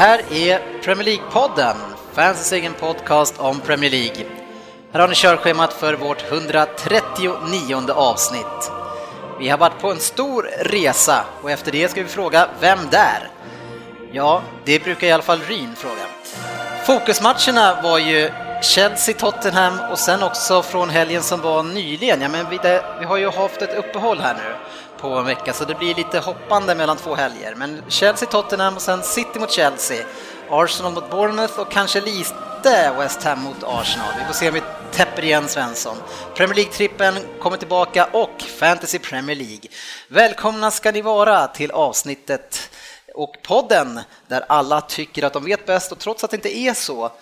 Här är Premier League-podden, fansens egen podcast om Premier League. Här har ni körschemat för vårt 139 avsnitt. Vi har varit på en stor resa och efter det ska vi fråga Vem där? Ja, det brukar i alla fall Ryn fråga. Fokusmatcherna var ju Chelsea-Tottenham och sen också från helgen som var nyligen. Ja, men vi, det, vi har ju haft ett uppehåll här nu på en vecka så det blir lite hoppande mellan två helger. Men Chelsea-Tottenham och sen City mot Chelsea, Arsenal mot Bournemouth och kanske lite West Ham mot Arsenal. Vi får se om vi täpper igen Svensson. Premier League-trippen kommer tillbaka och Fantasy Premier League. Välkomna ska ni vara till avsnittet och podden där alla tycker att de vet bäst och trots att det inte är så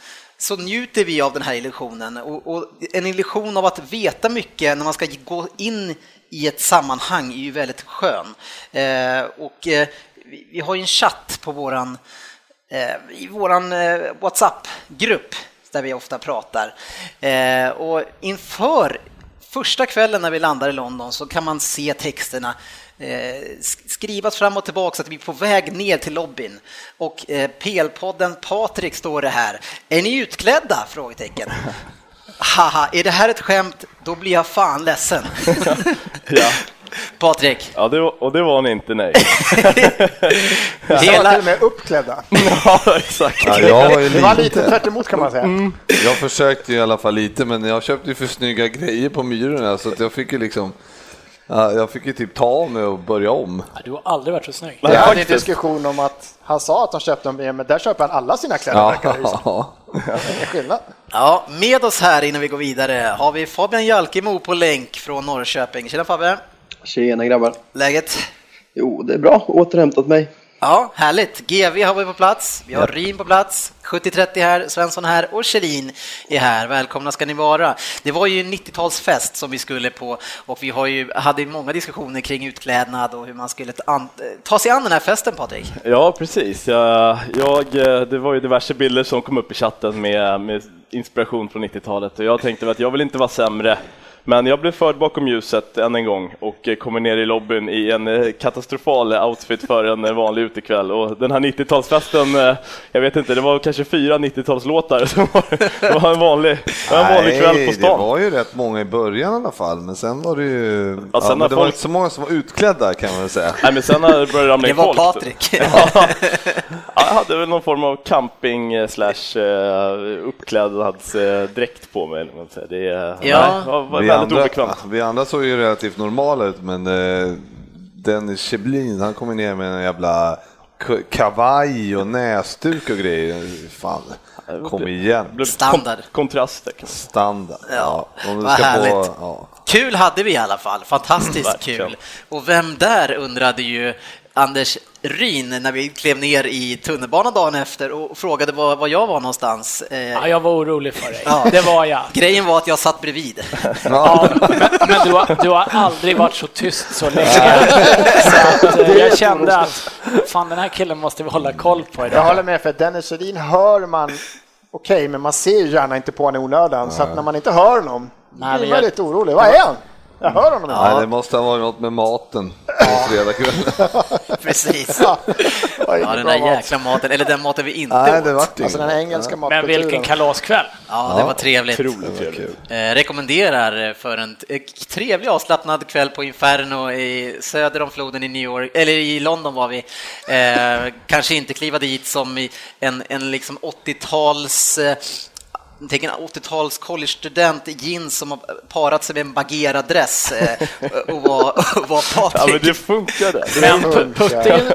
så njuter vi av den här illusionen och, och, en illusion av att veta mycket när man ska gå in i ett sammanhang är ju väldigt skön. Eh, och eh, vi, har ju en chatt på våran, eh, i våran WhatsApp-grupp där vi ofta pratar. Och inför första kvällen när vi landar i London så kan man se texterna skrivas fram och tillbaka så att vi är på väg ner till lobbyn. Och PL-podden Patrik står det här. Är ni utklädda? Frågetecken. Haha, är det här ett skämt? Då blir jag fan ledsen. ja. Patrik. Ja, det var, och det var ni inte, nej. Hela... till och med uppklädda. ja, exakt. Ja, jag var ju det var lite tvärt emot kan man säga. Mm. Jag försökte ju i alla fall lite, men jag köpte ju för snygga grejer på Myrorna så att jag fick ju liksom Ja, jag fick ju typ ta av mig och börja om. Ja, du har aldrig varit så snygg. Jag hade en diskussion om att han sa att de köpte dem, men där köper han alla sina kläder. Ja. Ja, med oss här innan vi går vidare har vi Fabian Jalkemo på länk från Norrköping. Tjena Fabian! Tjena grabbar! Läget? Jo, det är bra. Återhämtat mig. Ja, härligt. GV har vi på plats, vi har. Ryn på plats, 70-30 här, Svensson här och Kjellin är här. Välkomna ska ni vara. Det var ju en 90-talsfest som vi skulle på och vi har ju, hade många diskussioner kring utklädnad och hur man skulle ta, ta sig an den här festen, Patrik. Ja, precis. Jag, jag, det var ju diverse bilder som kom upp i chatten med, med inspiration från 90-talet och jag tänkte att jag vill inte vara sämre men jag blev förd bakom ljuset än en gång och kommer ner i lobbyn i en eh, katastrofal outfit för en eh, vanlig utekväll. Och den här 90-talsfesten, eh, jag vet inte, det var kanske fyra 90-talslåtar. Det var en vanlig, en vanlig kväll på stan. det var ju rätt många i början i alla fall, men sen var det ju... Ja, sen ja, det folk... var inte så många som var utklädda kan man väl säga. Nej, men sen började det ramla in folk. Det var Patrik. ja, jag hade väl någon form av camping slash uppklädnadsdräkt på mig. Det, ja. nej, andra, obekvämt. Vi andra såg ju relativt normala ut, men eh, Dennis Cheblin, han kommer ner med en jävla kavaj och näsduk och grejer. Fan, kom igen. Standard. kontraster. Standard. Ja, ja. vad härligt. På, ja. Kul hade vi i alla fall, fantastiskt kul. Och vem där undrade ju Anders Ryn när vi klev ner i tunnelbanan dagen efter och frågade var, var jag var någonstans. Eh, ja, jag var orolig för dig, ja. det var jag. Grejen var att jag satt bredvid. Ja, men, men du, har, du, har, aldrig varit så tyst så länge. Så att, eh, jag kände att fan, den här killen måste vi hålla koll på idag. Jag håller med, för Dennis Sedin hör man okej, okay, men man ser ju gärna inte på honom i onödan, så att när man inte hör honom, Nej, blir man lite orolig. Vad är han? Jag hör honom inte. Nej, det måste ha varit något med maten på fredagskvällen. Precis. Ja, ja den där jäkla maten, eller den maten vi inte Nej, det var alltså den engelska ja. Men vilken kalaskväll. Ja, det var trevligt. trevligt. Eh, rekommenderar för en trevlig avslappnad kväll på Inferno i söder om floden i New York, eller i London var vi. Eh, kanske inte kliva dit som i en, en liksom 80-tals Tänk en 80-tals college-student i jeans som har parat sig med en Bagheera-dress eh, och var, var Patrik. Ja, men det funkade. Men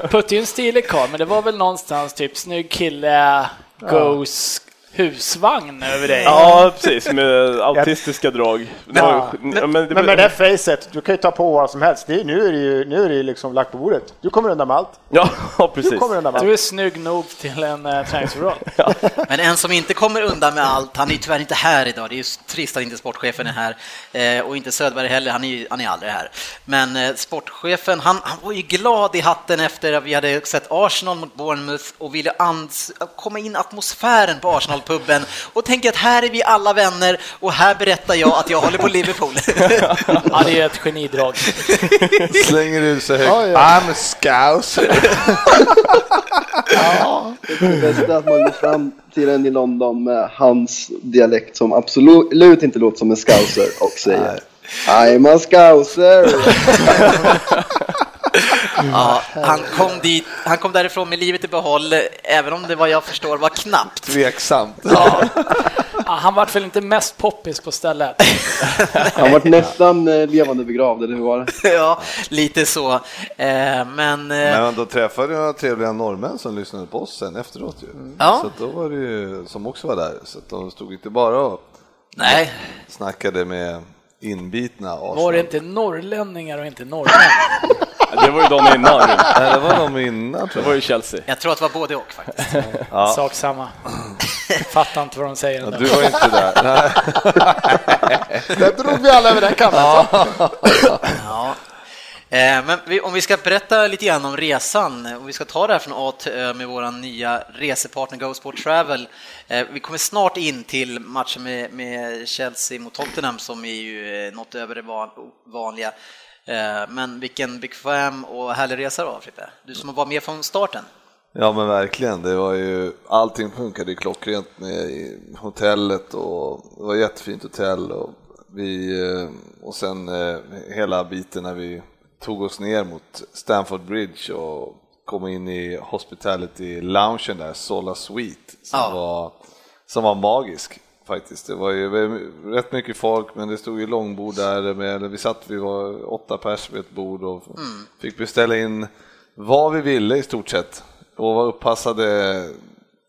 Putte är en stilig karl, men det var väl någonstans typ snygg kille, goes, husvagn över dig. Ja, precis, med autistiska drag. Ju- Men, ja, men det- men med det facet, du kan ju ta på vad som helst. Det är, nu är det ju nu är det liksom lagt på bordet. Du kommer undan med allt. Ja, Du precis. kommer undan med Du allt. är snygg nog till en uh, träningsoverall. Men en som inte kommer undan med allt, han är tyvärr inte här idag, det är ju trist att inte sportchefen är här eh, och inte Söderberg heller, han är ju han är aldrig här. Men eh, sportchefen, han, han var ju glad i hatten efter att vi hade sett Arsenal mot Bournemouth och ville ans- komma in i atmosfären på Arsenal-puben och tänker att här är vi alla vänner och här berättar jag att jag håller på Liverpool. Ja, det är ett genidrag. Slänger ut sig högt. Ja, ja. I'm a scouser. Det bästa är att man går fram till en i London med hans dialekt som absolut inte låter som en scouser och säger I'm a scouser. ja, han, kom dit, han kom därifrån med livet i behåll, även om det vad jag förstår var knappt. Tveksamt. Ja, han vart väl inte mest poppis på stället. Han var nästan eh, levande begravd, eller hur var det? Ja, lite så. Eh, Men, eh, Men då träffade jag trevliga norrmän som lyssnade på oss sen efteråt ju. Ja. Så då var det ju, som också var där, så de stod inte bara och nej, snackade med inbitna Arsenal. Var det inte norrlänningar och inte norrmän? Det var ju de innan. Nej, det var de innan Det var jag. ju Chelsea. jag tror att det var både och faktiskt. Sak samma. Fattar inte vad de säger Ja, du var inte där. Nej. Där drog vi alla över den kammen. Ja. Eh, Men om vi ska berätta lite grann om resan, om vi ska ta det här från A till Ö med vår nya resepartner Go Sport Travel. Eh, vi kommer snart in till matchen med, med Chelsea mot Tottenham som är ju eh, något över det vanliga. Eh, men vilken bekväm och härlig resa det var, Frippe. Du som var med från starten. Ja men verkligen, det var ju, allting funkade ju klockrent med hotellet och det var jättefint hotell och vi, och sen hela biten när vi tog oss ner mot Stamford Bridge och kom in i hospitality-loungen där, Sola Suite, som, Ja. var, som var magisk faktiskt. Det var ju rätt mycket folk men det stod ju långbord där, med, vi satt, vi var åtta pers vid ett bord och fick beställa in vad vi ville i stort sett och var uppassade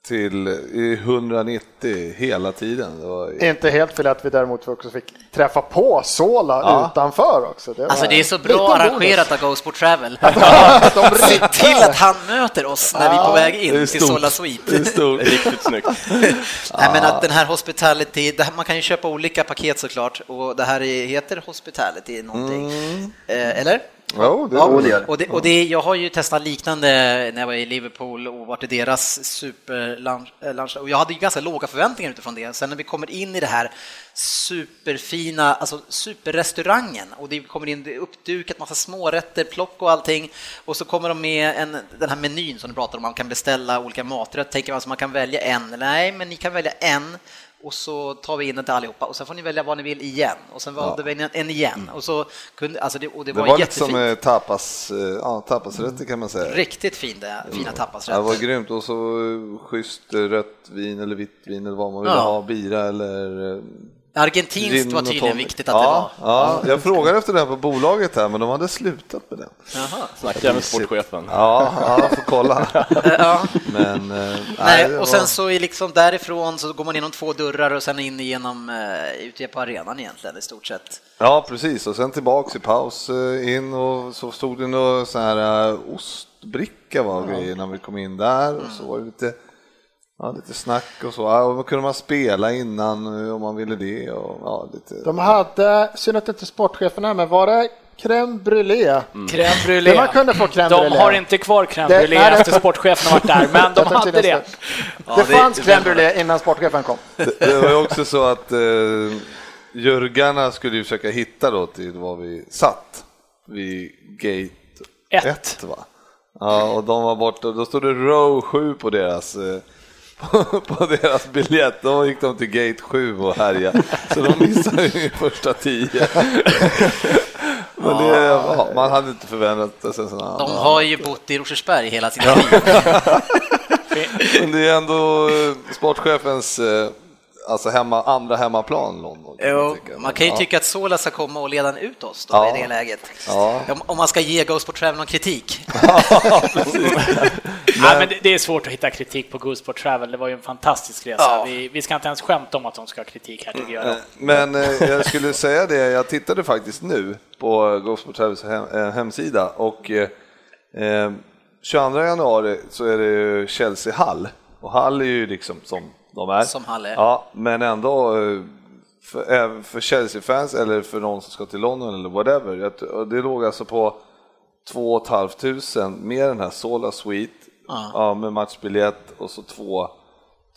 till i 190 hela tiden. Det var, Inte helt fel att vi däremot också fick träffa på Sola Ja. utanför också. Det, Alltså det är så bra arrangerat av Go Sport Travel. De Se till att han möter oss när vi är på väg in till. Sola Suite. Det är stort. Riktigt snyggt. Nej, men att den här hospitality, det här, man kan ju köpa olika paket såklart och det här är, heter hospitality någonting. Eh, eller? Jo, det, Ja, det gör det. och det, och det, jag har ju testat liknande när jag var i Liverpool och varit i deras superlunch. eh, lunch. Och jag hade ju ganska låga förväntningar utifrån det. Sen när vi kommer in i det här superfina, alltså superrestaurangen och det kommer in det är uppdukat, massa smårätter, plock och allting. Och så kommer de med en, den här menyn som du pratar om, man kan beställa olika maträtter. Tänker man så man kan välja en? Nej, men ni kan välja en och så tar vi in till allihopa och sen får ni välja vad ni vill igen och sen valde vi en, en igen och så kunde, alltså det, och det, det var, var lite jättefint. som eh, tapas, eh, ja, tapasrätter kan man säga. Riktigt fina, fina Ja, det tapasrätter. var grymt och så eh, schysst rött vin eller vitt vin eller vad man ville Ja. ha, bira eller Argentinskt var tydligen tonic. viktigt att ja, det var. Ja, jag frågade efter det här på bolaget här men de hade slutat med det. Jaha. Snacka med sportchefen. Ja, ja jag får kolla. Ja. Men, eh, Nej, det och sen var- så är liksom därifrån så går man genom två dörrar och sen in igenom uh, ute på arenan egentligen i stort sett. Ja, precis. Och sen tillbaks i paus eh, in och så stod det någon sån här ostbricka var grejer när vi kom in där och så var det lite, ja, lite snack och så. Ja, och kunde man spela innan eh, om man ville det och ja, lite. De hade, synd att inte sportchefen är med, var det crème brûlée? Crème Det brûlée. man kunde få crème De brûlée. har inte kvar crème Det- brûlée nej, det- efter sportchefen har varit där, men de hade det. nästan. Det fanns crème brûlée innan sportchefen kom. Det, det var ju också så att eh, jurgarna skulle ju försöka hitta då till var vi satt vid gate Ett. 1 va? Ja, och de var borta, då stod det row 7 på deras eh, på, deras biljett, då gick de till gate 7 och härjade. Så de missade ju första tio. Men det, ja, man hade inte förväntat sig sådana. De har ju bott i Rosersberg hela sitt liv. Men det är ändå eh, sportchefens, eh, alltså hemma, andra hemmaplan London. Kan Jo, man, kan ju ja. tycka att Sola ska komma och leda ut oss då Ja. i det läget. Ja. Om, om man ska ge Ghost Sport Travel någon kritik. Nej, men det, det är svårt att hitta kritik på Goose Sport Travel. Det var ju en fantastisk resa. Ja. Vi, vi ska inte ens skämta om att de ska ha kritik här tycker jag. Eh, Men eh, jag skulle säga det, jag tittade faktiskt nu på Gosport Travels hem, eh, hemsida och eh, eh, 22 januari så är det ju Chelsea Hall och Hall är ju liksom som de är. Som Hall är. Ja, men ändå eh, för, även för Chelsea-fans eller för någon som ska till London eller whatever. Det låg alltså på 2 500 med den här Sola Suite ja. med matchbiljett och så två,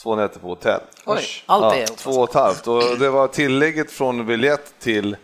två nätter på hotell. Oj, allt Ja, är två och ett halvt och det var tillägget från biljett till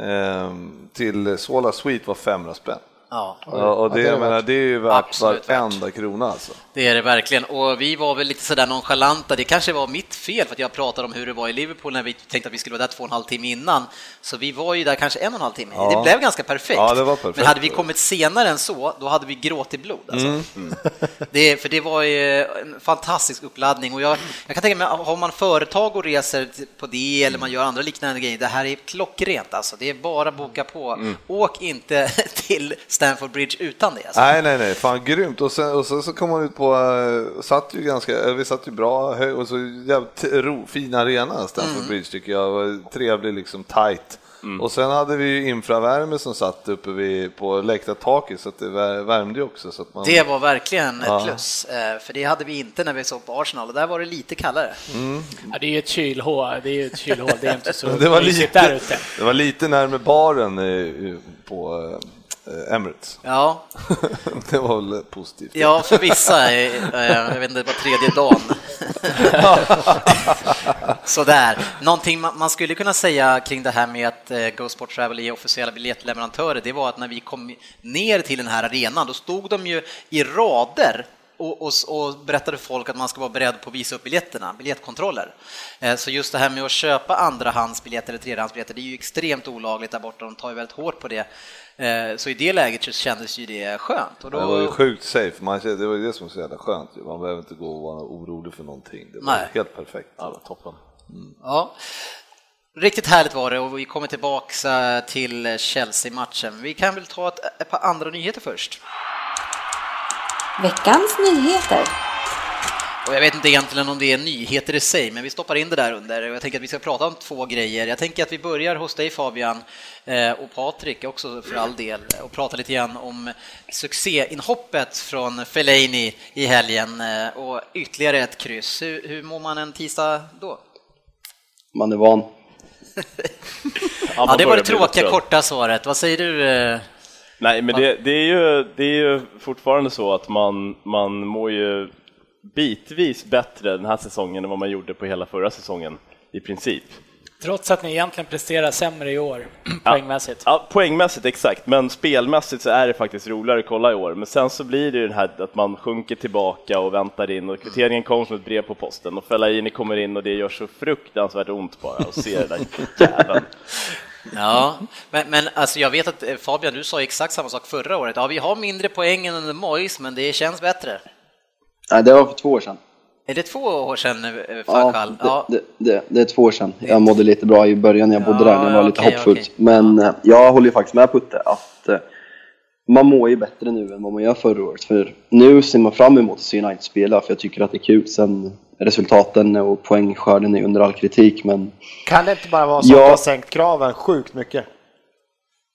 ehm, till Sola Suite var 500 spänn. Ja, Ja, och det, det är jag menar, det är ju värt varenda krona alltså. det är det verkligen. Och vi var väl lite sådär nonchalanta. Det kanske var mitt fel för att jag pratade om hur det var i Liverpool när vi tänkte att vi skulle vara där två och en halv timme innan. Så vi var ju där kanske en och en halv timme. Ja. Det blev ganska perfekt. Ja, det var perfekt. Men hade vi kommit senare än så, då hade vi gråtit blod. Alltså. Mm. Det, för det var ju en fantastisk uppladdning och jag, jag kan tänka mig, har man företag och reser på det eller man gör andra liknande grejer, det här är klockrent alltså. Det är bara att boka på. Mm. Åk inte till Stamford Bridge utan det. Alltså. Nej, nej, nej, fan grymt. Och sen, och sen så kom man ut på, eh, satt ju ganska, eh, vi satt ju bra hög och så jävligt ro, fin arena, Stamford Mm. Bridge tycker jag, var trevlig liksom tight. Och sen hade vi ju infravärme som satt uppe vid, på läktartaket så att det vär- värmde ju också. Så att man, Det var verkligen ett Ja. plus, eh, för det hade vi inte när vi såg på Arsenal och där var det lite kallare. Ja, det är ju ett kylhål. Det är ju ett kylhål. Det är inte så det, var mysigt där lite, ute. det var lite närmare baren på Emirates. Ja, det var väl positivt. ja för vissa, eh, eh, jag vet inte, det var tredje dagen. Sådär. Någonting man skulle kunna säga kring det här med att eh, Go Sport Travel är officiella biljettleverantörer, det var att när vi kom ner till den här arenan, då stod de ju i rader och, och, och berättade folk att man ska vara beredd på att visa upp biljetterna, biljettkontroller. Eh, Så just det här med att köpa andrahandsbiljetter eller tredjehandsbiljetter, det är ju extremt olagligt där borta, de tar ju väldigt hårt på det. Eh, Så i det läget så kändes ju det skönt. Och då, Det var ju sjukt safe, man, det var ju det som var så jävla skönt. Man behöver inte gå och vara orolig för någonting. Det var Nej. helt perfekt. Ja, toppen. Ja. Riktigt härligt var det och vi kommer tillbaka till Chelsea-matchen. Vi kan väl ta ett, ett par andra nyheter först. Veckans nyheter. Och jag vet inte egentligen om det är nyheter i sig, men vi stoppar in det där under. Och Jag tänker att vi ska prata om två grejer. Jag tänker att vi börjar hos dig Fabian eh, och Patrik också för all del och prata lite grann om succéinhoppet från Fellaini i helgen eh, och ytterligare ett kryss. Hur, hur mår man en tisdag då? Man är van. Ja, det var det tråkiga korta svaret. Vad säger du? eh? Nej, men det, det, är ju, det är ju fortfarande så att man, man mår ju bitvis bättre den här säsongen än vad man gjorde på hela förra säsongen, i princip. Trots att ni egentligen presterar sämre i år, poängmässigt. Ja, poängmässigt exakt, men spelmässigt så är det faktiskt roligare att kolla i år. Men sen så blir det ju den här att man sjunker tillbaka och väntar in och kvitteringen kommer som ett brev på posten och Fellaini kommer in och det gör så fruktansvärt ont bara att se det där jäveln. Ja, men, men alltså jag vet att eh, Fabian, du sa exakt samma sak förra året. Ja, vi har mindre poäng än under Moyes, men det känns bättre. Nej, det var för två år sedan. Är det två år sedan, eh, Ja, Fanchal? det, det, det, det är två år sedan. Jag mådde lite bra i början när jag bodde Ja, där, när jag var ja, lite okej, hoppfull. okej. Men eh, jag håller ju faktiskt med Putte att eh, man mår ju bättre nu än vad man gör förra året. För nu ser man fram emot att se United spela, för jag tycker att det är kul. Sen resultaten och poängskörden är under all kritik, men Kan det inte bara vara så Ja. att du har sänkt kraven sjukt mycket?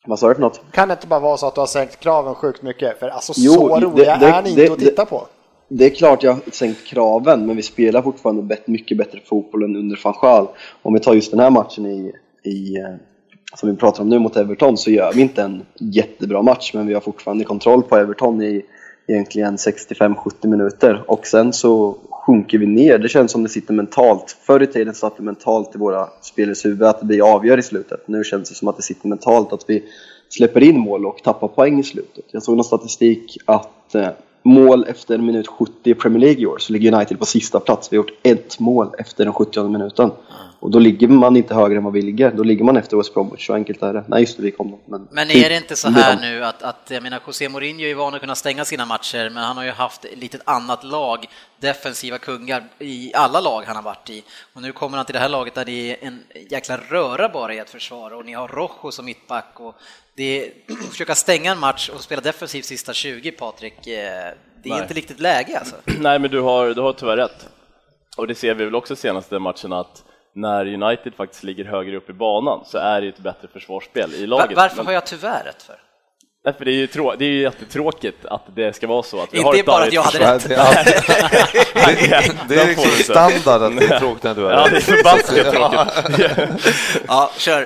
vad sa du för något? Kan det inte bara vara så att du har sänkt kraven sjukt mycket? För alltså Jo, så det- roliga det- är ni inte det- att titta på. Det är klart jag har sänkt kraven, men vi spelar fortfarande bet- mycket bättre fotboll än under van Gaal. Om vi tar just den här matchen i, i, eh, som vi pratar om nu mot Everton så gör vi inte en jättebra match, men vi har fortfarande kontroll på Everton i egentligen 65-70 minuter. Och sen så sjunker vi ner. Det känns som det sitter mentalt. Förr i tiden satt det mentalt i våra spelares huvud att det avgör i slutet. Nu känns det som att det sitter mentalt att vi släpper in mål och tappar poäng i slutet. Jag såg någon statistik att eh, mål efter minut 70 i Premier League i år så ligger United på sista plats. Vi har gjort ett mål efter den 70 minuten. Och då ligger man inte högre än vad vi ligger, då ligger man efter West Bromwich, så enkelt är det. Nej just det, vi kom. Men, Men är det inte så här nu att, att jag menar, José Mourinho är van att kunna stänga sina matcher, men han har ju haft ett litet annat lag, defensiva kungar i alla lag han har varit i. Och nu kommer han till det här laget där det är en jäkla röra bara i ett försvar och ni har Rojo som mittback och det är, att försöka stänga en match och spela defensivt sista 20, Patrik, eh, det är Nej. inte riktigt läge alltså. Nej, men du har, du har tyvärr rätt. Och det ser vi väl också senaste matchen att när United faktiskt ligger högre upp i banan så är det ju ett bättre försvarsspel i laget. Varför Men- har jag tyvärr rätt för? Nej, för det är ju trå- det är ju jättetråkigt att det ska vara så att vi Inte har ett bara att jag hade rätt. Det är, det, det är liksom standard att det är tråkigt när du har Ja, det är rätt. förbaskat tråkigt. Ja, kör.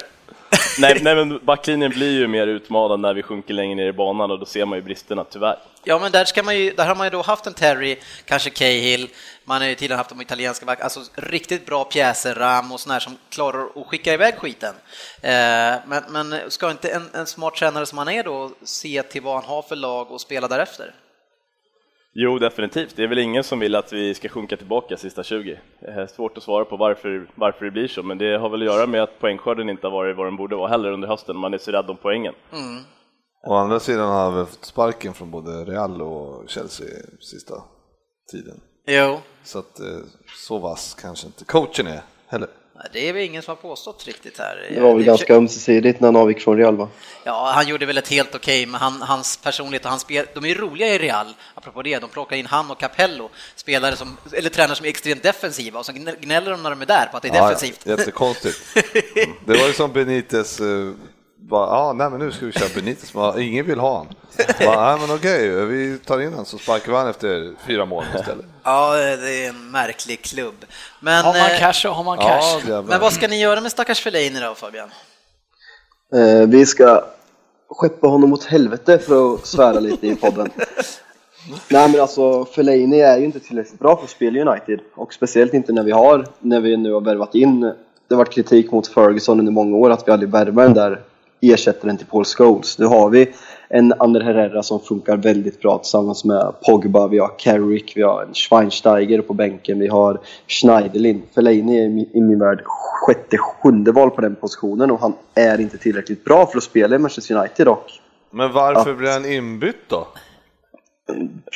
nej, nej, men backlinjen blir ju mer utmanad när vi sjunker längre ner i banan och då ser man ju bristerna, tyvärr. Ja, men där, ska man ju, där har man ju då haft en Terry, kanske Cahill, man har ju tidigare haft de italienska back, alltså riktigt bra pjäser, Ram och sådana här som klarar att skicka iväg skiten. Eh, men, men ska inte en, en smart tränare som han är då se till vad han har för lag och spela därefter? Jo, definitivt. Det är väl ingen som vill att vi ska sjunka tillbaka sista 20. Det är svårt att svara på varför, varför det blir så, men det har väl att göra med att poängskörden inte har varit vad den borde vara heller under hösten. Man är så rädd om poängen. Å andra sidan har väl fått sparken från både Real och Chelsea sista tiden. Jo, Så att eh, så vass kanske inte coachen är heller. Det är väl ingen som har påstått riktigt här. Det var väl ganska ömsesidigt när han avgick från Real va? Ja, han gjorde väl ett helt okej, men han, hans personlighet och hans spel, de är ju roliga i Real, apropå det, de plockar in han och Capello, spelare som, eller tränare som är extremt defensiva och så gnä- gnäller de när de är där på att det är defensivt. Ja, jättekonstigt. Mm. Det var ju som Benites, eh, bara, ja, nej men nu ska vi köra Benites, men ingen vill ha han. Bara, nej men okej, vi tar in han så sparkar vi han efter fyra mål istället. Ja, det är en märklig klubb. Men, Har man eh, cash så har man Ja, cash. jävlar. men vad ska ni göra med stackars Fellaini då, Fabian? Eh, vi ska skeppa honom åt helvete för att svära lite i podden. Nej men alltså Fellaini är ju inte tillräckligt bra för att spela United och speciellt inte när vi har, när vi nu har värvat in. Det har varit kritik mot Ferguson under många år att vi aldrig värvar den där ersättaren till Paul Scholes. Nu har vi en Ander Herrera som funkar väldigt bra tillsammans med Pogba, vi har Carrick, vi har en Schweinsteiger på bänken, vi har Schneiderlin. Fellaini är i min- värld sjätte, sjunde val på den positionen och han är inte tillräckligt bra för att spela i Manchester United och Men varför blir han inbytt då?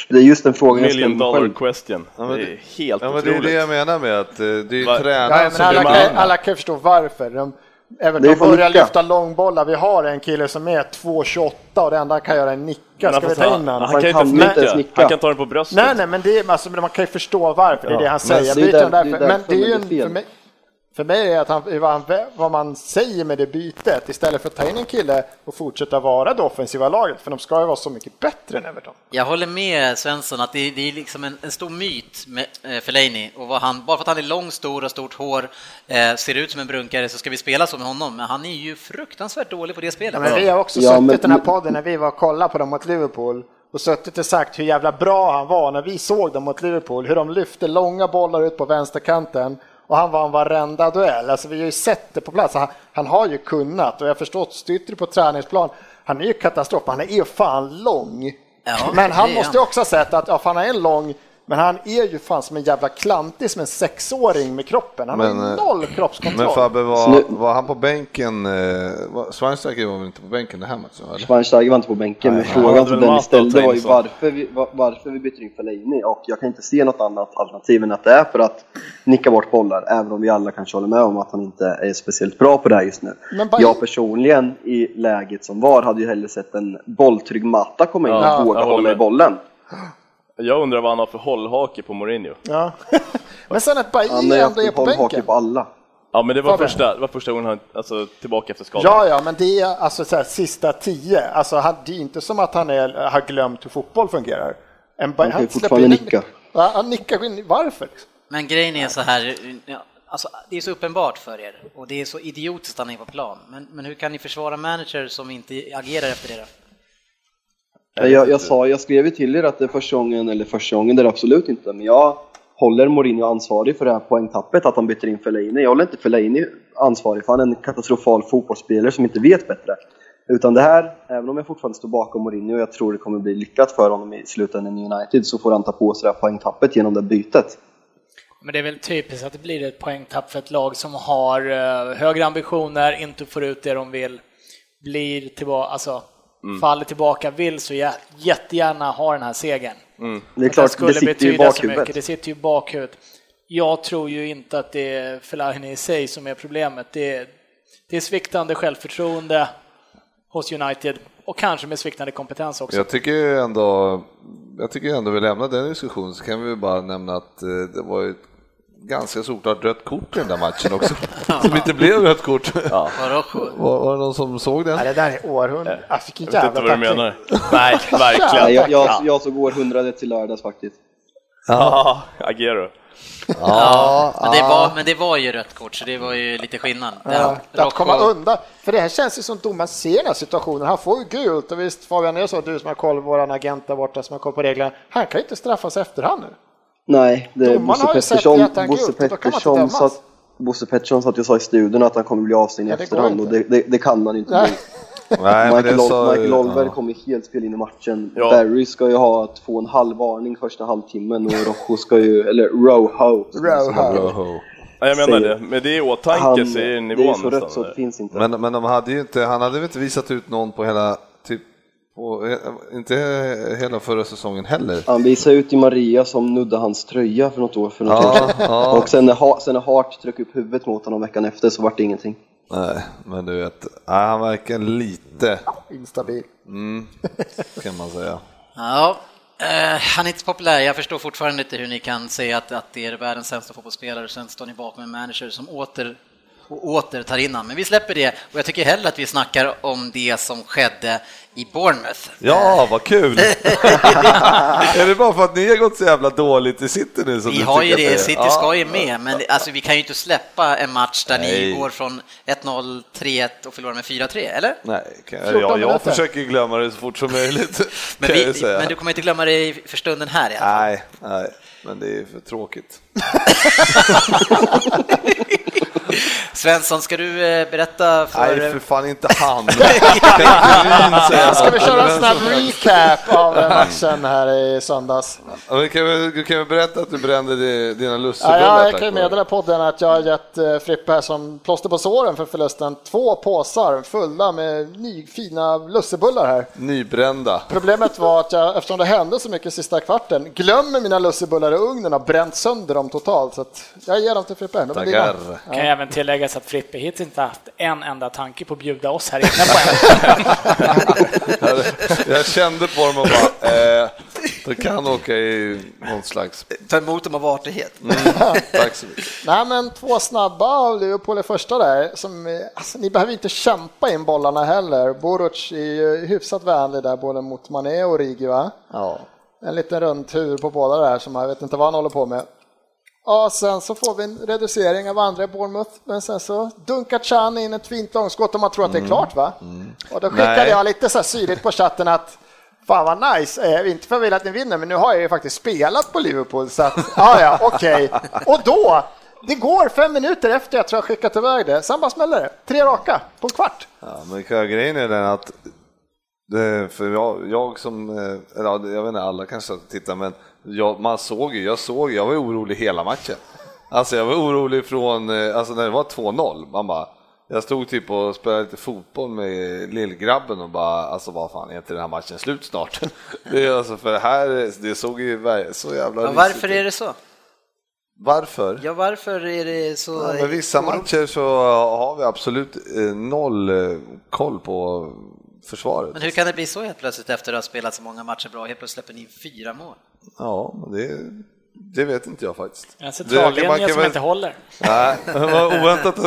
det är just den frågan jag Million mig dollar själv. question. Ja, men det är helt Ja men det är otroligt. det jag menar med att eh, det är ju tränaren Ja, men som alla, alla kan förstå varför. De, Det Everton börjar nicka. lyfta långbollar. Vi har en kille som är 2,28 och det enda han kan göra är nicka. Ska vi ta in han, han kan ju Han inte kan inte ens snicka. nicka. Han kan ta den på bröstet. Nej, nej, men det är, alltså, man kan ju förstå varför. Det är det han men säger. det är därför. det är Men det är ju en, för mig, för mig är det att han, vad, han, vad man säger med det bytet istället för att ta in en kille och fortsätta vara det offensiva laget. För de ska ju vara så mycket bättre än Everton. Jag håller med Svensson att det, det är liksom en, en stor myt med eh, Fellaini och vad han, bara för att han är lång, stor och stort hår, eh, ser ut som en brunkare så ska vi spela så med honom, men han är ju fruktansvärt dålig på det spelet. Ja, men vi har också Ja, suttit men- i den här podden när vi var och kollade på dem mot Liverpool och suttit och sagt hur jävla bra han var när vi såg dem mot Liverpool. Hur de lyfte långa bollar ut på vänsterkanten och han vann varenda duell. Alltså vi har ju sett det på plats. Han, han har ju kunnat och jag har förstått, styrt på träningsplan. Han är ju katastrof, han är ju fan lång. Ja, men han måste ju också ha sett att ja, han är lång, men han är ju fan som en jävla klantig som en sexåring med kroppen. Han har Men, ju eh, noll kroppskontroll. Men Fabbe, var, var han på bänken? Eh, var- Schweinsteiger var väl inte på bänken den här matchen? Eller? Schweinsteiger var inte på bänken, men frågan som Dennis ställde var ju varför vi, var- varför vi byter in Fellaini och jag kan inte se något annat alternativ än att det är för att nicka bort bollar, även om vi alla kanske håller med om att han inte är speciellt bra på det här just nu. Men bara- Jag personligen, i läget som var, hade ju hellre sett en bolltrygg Matta komma in Ja, och våga hålla i med. bollen. Jag undrar vad han har för hållhake på Mourinho. Ja. men sen att Han Bailly har ändå är på hållhake bänken. på alla. Ja, men det var, Fabian. första, det var första gången han alltså, tillbaka efter skadan. Ja, ja, men det är alltså så här, sista tio. Alltså, han, det är inte som att han är, har glömt hur fotboll fungerar. En, Han kan ju släpper fortfarande in nicka. Ja, han nickar. in- Varför? Men grejen är så här, alltså, det är så uppenbart för er och det är så idiotiskt att han är på plan. Men, men hur kan ni försvara manager som inte agerar efter det? då? Jag, jag, sa, jag skrev ju till er att det är första gången, eller första gången, det är det absolut inte, men jag håller Mourinho ansvarig för det här poängtappet, att han byter in Fellaini. Jag håller inte Fellaini ansvarig för han är en katastrofal fotbollsspelare som inte vet bättre. Utan det här, även om jag fortfarande står bakom Mourinho och jag tror det kommer bli lyckat för honom i slutändan i United, så får han ta på sig det här poängtappet genom det bytet. Men det är väl typiskt att det blir ett poängtapp för ett lag som har eh, högre ambitioner, inte får ut det de vill, blir tillbaka, alltså faller tillbaka, vill så jä- jättegärna ha den här segern. Det är Att klart, det skulle sitter ju i betyda så mycket, bakhuvudet. det sitter ju i bakhuvudet. Jag tror ju inte att det är Fellaini i sig som är problemet. Det är, det är sviktande självförtroende hos United och kanske med sviktande kompetens också. Jag tycker ju ändå, jag tycker ändå vi lämnar den diskussionen så kan vi bara nämna att eh, det var ju ett ganska solklart rött kort i den där matchen också. Som inte blev rött kort. Vadå? Var, var det någon som såg den? Ja, det där är århundrade. Jag fick en Jag vet jävla inte vad du menar. Nej, verkligen. Nej, jag, jag, jag såg århundradet till lördags faktiskt. Ja, Agero. Ja, men, det var, men det var ju rött kort, så det var ju lite skillnad. Ja, Ja, att komma undan. För det här känns ju som domaren ser den här situationen. Han får ju gult och visst Fabian, jag sa du som har koll, våran agent där borta som har koll på reglerna. Han kan ju inte straffas efterhand nu. Nej, det är Bosse Pettersson, Bosse Pettersson, satt, Bosse Pettersson satt ju sa i studion att han kommer bli avstängd i det efterhand och det, det, det kan man inte Nej. bli. Nej, men Michael, det sa- Michael Olver ja. kommer helt spel in i matchen. Ja. Barry ska ju ha två och en halv varning första halvtimmen och Rojo ska ju, eller säger. Rojo. Ja, jag menar Säger- det. Med det i åtanke Han, så är det nivån är så rött så det finns inte. Men, men de hade ju inte, han hade väl inte visat ut någon på hela, typ, på, inte hela förra säsongen heller. Han visade ut i Maria som nuddade hans tröja för något år för något Ja, år ja. Och sen när, sen när Hart tryckte upp huvudet mot honom veckan efter så vart det ingenting. Nej, men du vet, han verkar lite, Instabil. kan man säga. Ja, eh, han är inte populär. Jag förstår fortfarande inte hur ni kan säga att, att det är världens sämsta fotbollsspelare och sen står ni bakom en manager som åter och åter tar in han. Men vi släpper det och jag tycker hellre att vi snackar om det som skedde i Bournemouth. Ja, vad kul! är det bara för att ni har gått så jävla dåligt i City nu som Vi har ju det, City Ja. ska ju med, men alltså, vi kan ju inte släppa en match där Nej. ni går från 1-0, 3-1 och förlorar med 4-3, eller? Nej, kan, 14 ja, jag minuter. försöker glömma det så fort som möjligt. Men, jag vi, men du kommer inte glömma det för stunden här i alla fall. Nej, nej, men det är för tråkigt. Svensson, ska du eh, berätta för... Nej, för fan inte han. Kan Ska vi köra en snabb recap av matchen här i söndags? Ja, kan du kan väl berätta att du brände di- dina Ja, lussebullar? jag, jag kan ju meddela podden att jag har gett eh, Frippe här som plåster på såren för förlusten två påsar fulla med ny, fina lussebullar här. Nybrända. Problemet var att jag, eftersom det hände så mycket sista kvarten, glömmer mina lussebullar i ugnen och har bränt sönder dem totalt. Så att jag ger dem till Frippe. De dina. Kan även tilläggas att Frippe hittills inte haft en enda tanke på att bjuda oss här inne på en. Jag, kände på dem och bara, eh, du kan åka i någon slags... Ta emot dem av artighet. Tack så mycket. Nej, men två snabba av Liverpool i första där. Som, alltså, ni behöver inte kämpa in bollarna heller. Boruc är ju hyfsat vänlig där både mot Mané och Origi va? Ja. En liten rundtur på båda där som jag vet inte vad han håller på med. Ja, sen så får vi en reducering av andra i Bournemouth, men sen så dunkar Chan in ett fint långskott och man tror att det är klart va? Och då skickade Nej. jag lite så här syrligt på chatten att Fan vad nice, eh, inte för att jag vill att ni vinner men nu har jag ju faktiskt spelat på Liverpool så att, ja ja okej. Och då, det går fem minuter efter jag tror jag skickat iväg det, sen bara smäller det. Tre raka på en kvart. Ja, men grejen är den att det, för jag, jag som, eh, eller ja, jag vet inte, alla kanske tittar men jag, man såg ju, jag såg, jag var orolig hela matchen. Alltså jag var orolig från, eh, alltså när det var 2-0, man bara, jag stod typ och spelade lite fotboll med lillgrabben och bara, alltså vad fan, är inte den här matchen slut snart? Det är alltså för det här, det såg ju så jävla risigt varför ut. är det så? Varför? Ja, varför är det så? Ja, men vissa matcher så har vi absolut eh, noll eh, koll på försvaret. Men hur kan det bli så helt plötsligt efter att ha spelat så många matcher bra? Helt plötsligt släpper ni in fyra mål. Ja, det, det vet inte jag faktiskt. En centrallinje som väl- inte håller. Nej, vad oväntat.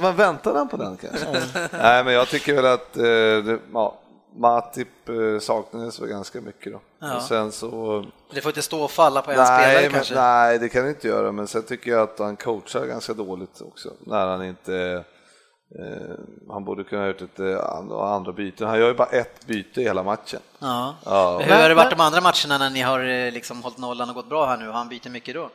Man väntar den på den kanske? Nej, men jag tycker väl att eh, ja, Matip eh, saknades väl ganska mycket då. Ja. Och sen så... Det får inte stå och falla på en spelare Nej, men, kanske? nej, det kan det inte göra, men sen tycker jag att han coachar ganska dåligt också. När han inte... Eh, han borde kunna ha gjort ett eh, andra, byten. Han gör ju bara ett byte i hela matchen. Ja. Ja. Men Hur har det varit de andra matcherna när ni har eh, liksom hållit nollan och gått bra här nu? Har han byter mycket då?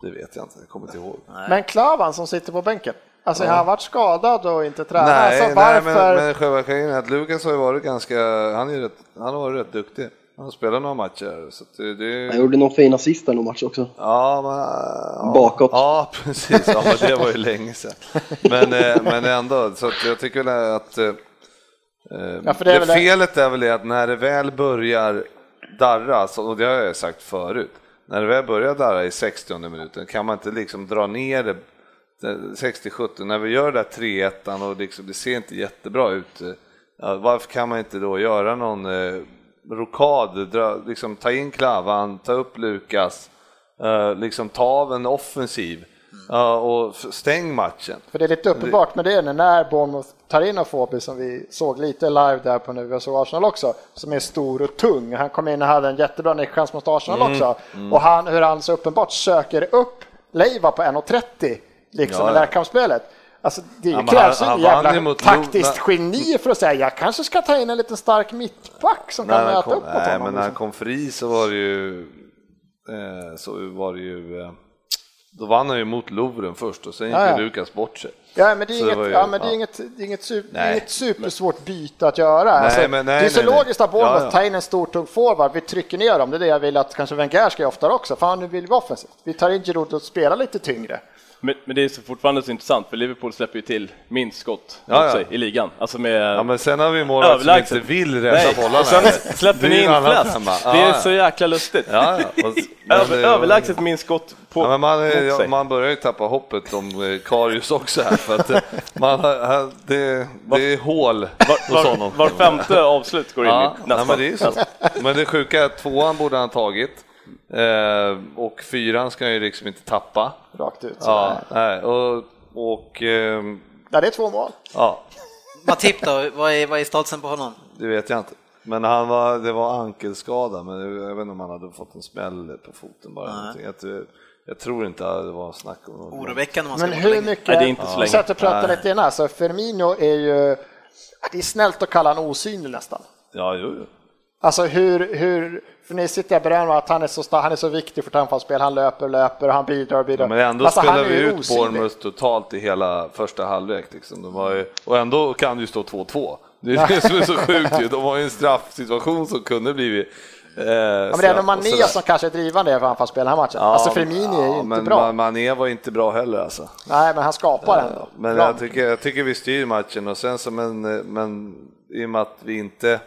Det vet jag inte, jag kommer inte ihåg. Men Klavan som sitter på bänken, alltså han har varit skadad och inte tränat. Nej, alltså, nej varför? men, men själva grejen är att Lukas har ju varit ganska, han, är rätt, han har varit rätt duktig. Han spelar några matcher. Så det, det... Han gjorde någon fin assist där någon match också. Ja, men, ja, Bakåt. Ja, precis. Ja, men det var ju länge sedan. Men, eh, men ändå, så att jag tycker väl att eh, Ja, för det är det väl- felet är väl det att när det väl börjar darra, och det har jag sagt förut, när det väl börjar darra i 60 minuten kan man inte liksom dra ner det det- 60-70, när vi gör det där 3-1 och liksom, det ser inte jättebra ut, eh, varför kan man inte då göra någon eh, rokad, dra, liksom ta in Klavan, ta upp Lukas, eh, liksom ta av en offensiv ja, och f- stäng matchen. För det är lite uppenbart med det nu när Bournemouth tar in Afobi som vi såg lite live där på nu, vi såg Arsenal också, som är stor och tung. Han kom in och hade en jättebra nickchans mot Arsenal Mm, också. Och han, hur han så uppenbart söker upp Leiva på 1,30 liksom Ja, i närkampsspelet. Alltså det Ja, krävs han- han vann jävla taktiskt geni för att säga jag kanske ska ta in en liten stark mittback som kan möta upp mot nej, honom. men när han liksom. kom fri så var det ju, eh, så var det ju eh, då vann han ju mot Louvren först och sen gick Ja, Lukas bort sig. Ja, men det är det inget, var ju- ja, men det är ja. inget, det är inget, super, Nej. inget supersvårt byte att göra. alltså, men nej, det är så nej, nej. logiskt att Bournemouth Ja, ja. tar in en stor tung forward, vi trycker ner dem, det är det jag vill att kanske Wenger ska göra oftare också. Fan, nu vill vi vara offensivt. Vi tar in Giroud och spelar lite tyngre. Men, men det är så fortfarande så intressant, för Liverpool släpper ju till minst skott Ja, ja. i ligan. Alltså med... Ja, men sen har vi målvakt som inte vill rädda bollarna. och sen släpper ni in flest. femma. Det är Ja, så jäkla lustigt. Ja, ja. Och- Över, överlägset minst skott på, Ja, men man, ja, man börjar ju tappa hoppet om eh, Karius också här för att eh, man, det, det är hål hos var, honom. var femte avslut går in Ja, i nästan. men det är så. Men det sjuka är att tvåan borde han tagit eh, och fyran ska ju liksom inte tappa. Rakt ut. Ja, nej, och, och ehm, Ja, det är två mål. ja, Matip då, vad är, vad är statusen på honom? det vet jag inte. Men han var, det var ankelskada, men jag vet inte om han hade fått en smäll på foten bara. Jag, jag tror inte att det var snack om något. Oroväckande om man ska Men hur mycket... Nej, det är inte så Vi länge. satt och pratade lite innan, så Firmino är ju... Det är snällt att kalla honom osynlig nästan. Ja, jo, jo. Alltså hur, hur, för ni sitter och berömmer att han är så stark, han är så viktig för ett anfallsspel, han löper, löper, han bidrar och bidrar. Men ändå alltså, spelar vi ut. Bournemouth totalt i hela första halvlek. Liksom. Ju, och ändå kan det ju stå 2-2. Det är det som är så sjukt ju. De har ju en straffsituation som kunde blivit eh, Ja, men det är ändå Mané som kanske är drivande för anfallsspel i den här matchen. alltså Firmini är ju inte men bra. Ma- Mané var inte bra heller alltså. Nej, men han skapar ändå. Men jag tycker, jag tycker vi styr matchen och sen som en, men i och med att vi inte eh,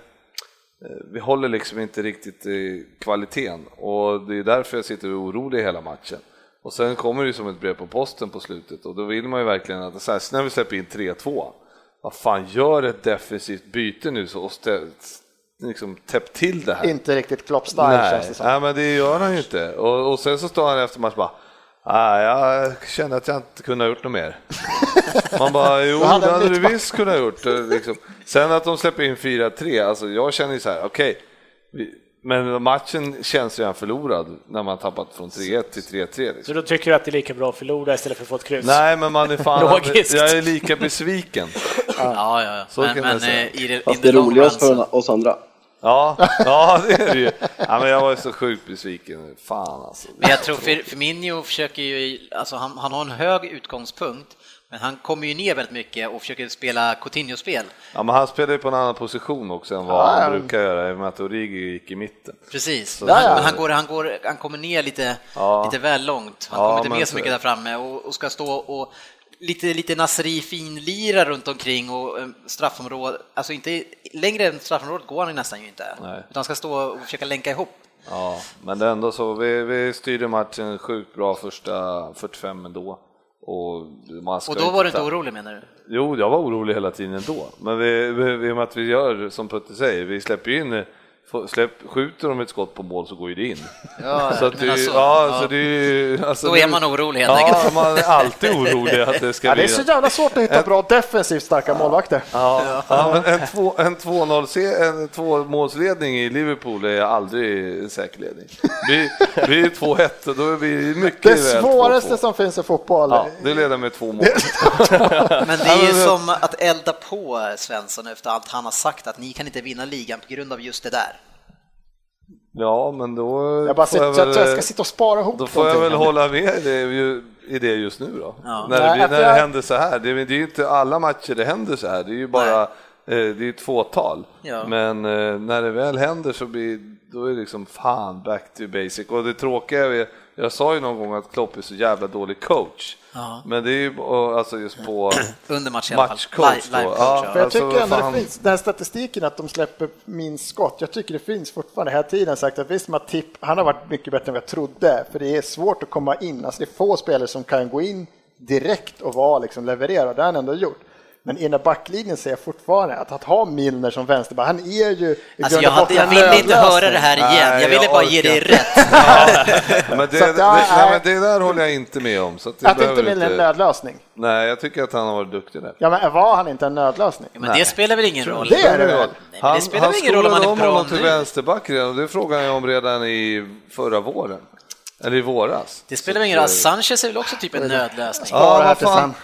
vi håller liksom inte riktigt i kvaliteten och det är därför jag sitter orolig hela matchen. Och sen kommer det ju som ett brev på posten på slutet och då vill man ju verkligen att, här, när vi släpper in 3-2, vad fan gör ett defensivt byte nu så och stä, liksom täpp till det här. Inte riktigt Klopp-style känns det som. nej, men det gör han ju inte. Och, och sen så står han efter match bara Nej, jag känner att jag inte kunde ha gjort något mer. Man bara, jo det hade du visst kunnat ha gjort. eh, Liksom. Sen att de släpper in 4-3, alltså jag känner ju så här, okej, vi- men matchen känns redan förlorad när man tappat från 3-1 till 3-3. Så Liksom. då tycker du att det är lika bra att förlora istället för att få ett kryss? Nej, men man är fan, Logiskt. jag är lika besviken. Ja, ja, ja. Så Men, kan man men säga. eh, i det, Fast in det the long roligast run för så- oss andra. Ja, ja det är det ju. Ja, men jag var ju så sjukt besviken. Fan alltså. Men jag tror Fir- Firmino försöker ju, alltså han, han har en hög utgångspunkt, men han kommer ju ner väldigt mycket och försöker spela Coutinho-spel. Ja, men han spelar ju på en annan position också än vad Ja, han brukar göra i och med att Origi gick i mitten. Precis, Ja, ja. men han, går, han, går, han kommer ner lite, Ja. lite väl långt. Han Ja, kommer inte med så så- mycket där framme och, och ska stå och lite, lite Nasri finlira runt omkring och eh, straffområde, alltså inte längre än straffområdet går han nästan ju inte. Nej. Utan ska stå och försöka länka ihop. Ja, men det är ändå så. Vi, vi styrde matchen sjukt bra första 45 ändå. Och, man ska Och då var du inte orolig menar du? Jo, jag var orolig hela tiden ändå. Men vi, vi, vi, i och med att vi gör som Putte säger, vi släpper in Släpp, skjuter de ett skott på mål så går ju det in. Ja, så att det, alltså, ja, ja. Så det är alltså, Då är man orolig helt Ja, enkelt. man är alltid orolig att det ska Ja, det bli är så jävla svårt att hitta bra defensivt starka målvakter. Ja, ja, men en, två, en 2-0 se- en tvåmålsledning i Liverpool är aldrig en säker ledning. Blir det 2-1 då är vi mycket Det väl 2-2. svåraste som finns i fotboll. Ja, det leder med två mål. Men det är ju som att elda på Svensson efter allt han har sagt, att ni kan inte vinna ligan på grund av just det där. Ja, men då Jag bara sitter, jag jag, jag väl, ska sitta och spara ihop då får jag väl hålla med det, ju- i det just nu då. Ja. När, det, Nej, blir, när det händer så här. Det, är- det är ju inte alla matcher det händer så här. Det är ju bara det är ett fåtal. Ja. Men eh, när det väl händer så blir då är det liksom fan back to basic. Och det tråkiga är, jag sa ju någon gång att Klopp är så jävla dålig coach. Ja. Men det är ju alltså just på Under match matchcoach Live- då. live-coach, Ja, jag alltså, tycker ändå fan. det finns, den här statistiken att de släpper minst skott, jag tycker det finns fortfarande hela tiden sagt att visst Matip, han har varit mycket bättre än vad jag trodde, för det är svårt att komma in, alltså det är få spelare som kan gå in direkt och vara liksom leverera, det har han ändå gjort. Men i den här backlinjen ser jag fortfarande att, att ha Milner som vänsterback, han är ju Alltså jag, hade, jag ville inte höra det här igen, Nej, jag ville jag bara ge dig rätt. Men det, det, nej, är- men det där håller jag inte med om. Så att det Att inte Milner är en nödlösning. Nej, jag tycker att han har varit duktig där. Ja men var han inte en nödlösning? Men det spelar väl ingen roll? Det är det väl? Nej, Han, det spelar han väl ingen roll om han är bra honom till vänsterback redan och det frågade jag om redan i förra våren. Eller i våras. Det spelar väl ingen roll, Sanchez är väl också typ en nödlösning? Ja,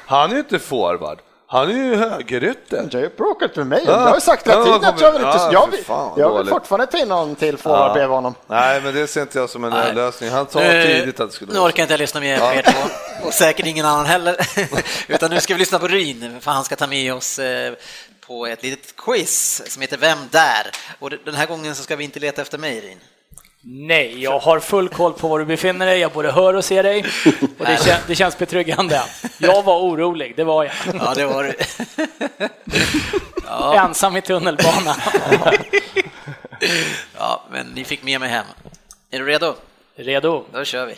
Han är ju inte forward. Han är ju högerytter. Det har ju bråkat med mig, Ja. jag har ju sagt hela Ja, tiden att jag vill inte... ja, Jag vill, fan, jag vill fortfarande ta in någon till forward bredvid honom. Nej, men det ser inte jag som en Nej. lösning. Han sa Nu, tidigt att det skulle nu orkar inte jag lyssna mer på er två, och säkert ingen annan heller. Utan nu ska vi lyssna på Ryn, för han ska ta med oss eh, på ett litet quiz som heter Vem där? Och den här gången så ska vi inte leta efter mig, Ryn. Nej, jag har full koll på var du befinner dig. Jag både hör och ser dig och det, kän, det känns betryggande. Jag var orolig, det var jag. Ja, det var du. Ensam i tunnelbanan. Ja, men ni fick med mig hem. Är du redo? Redo? Då kör vi.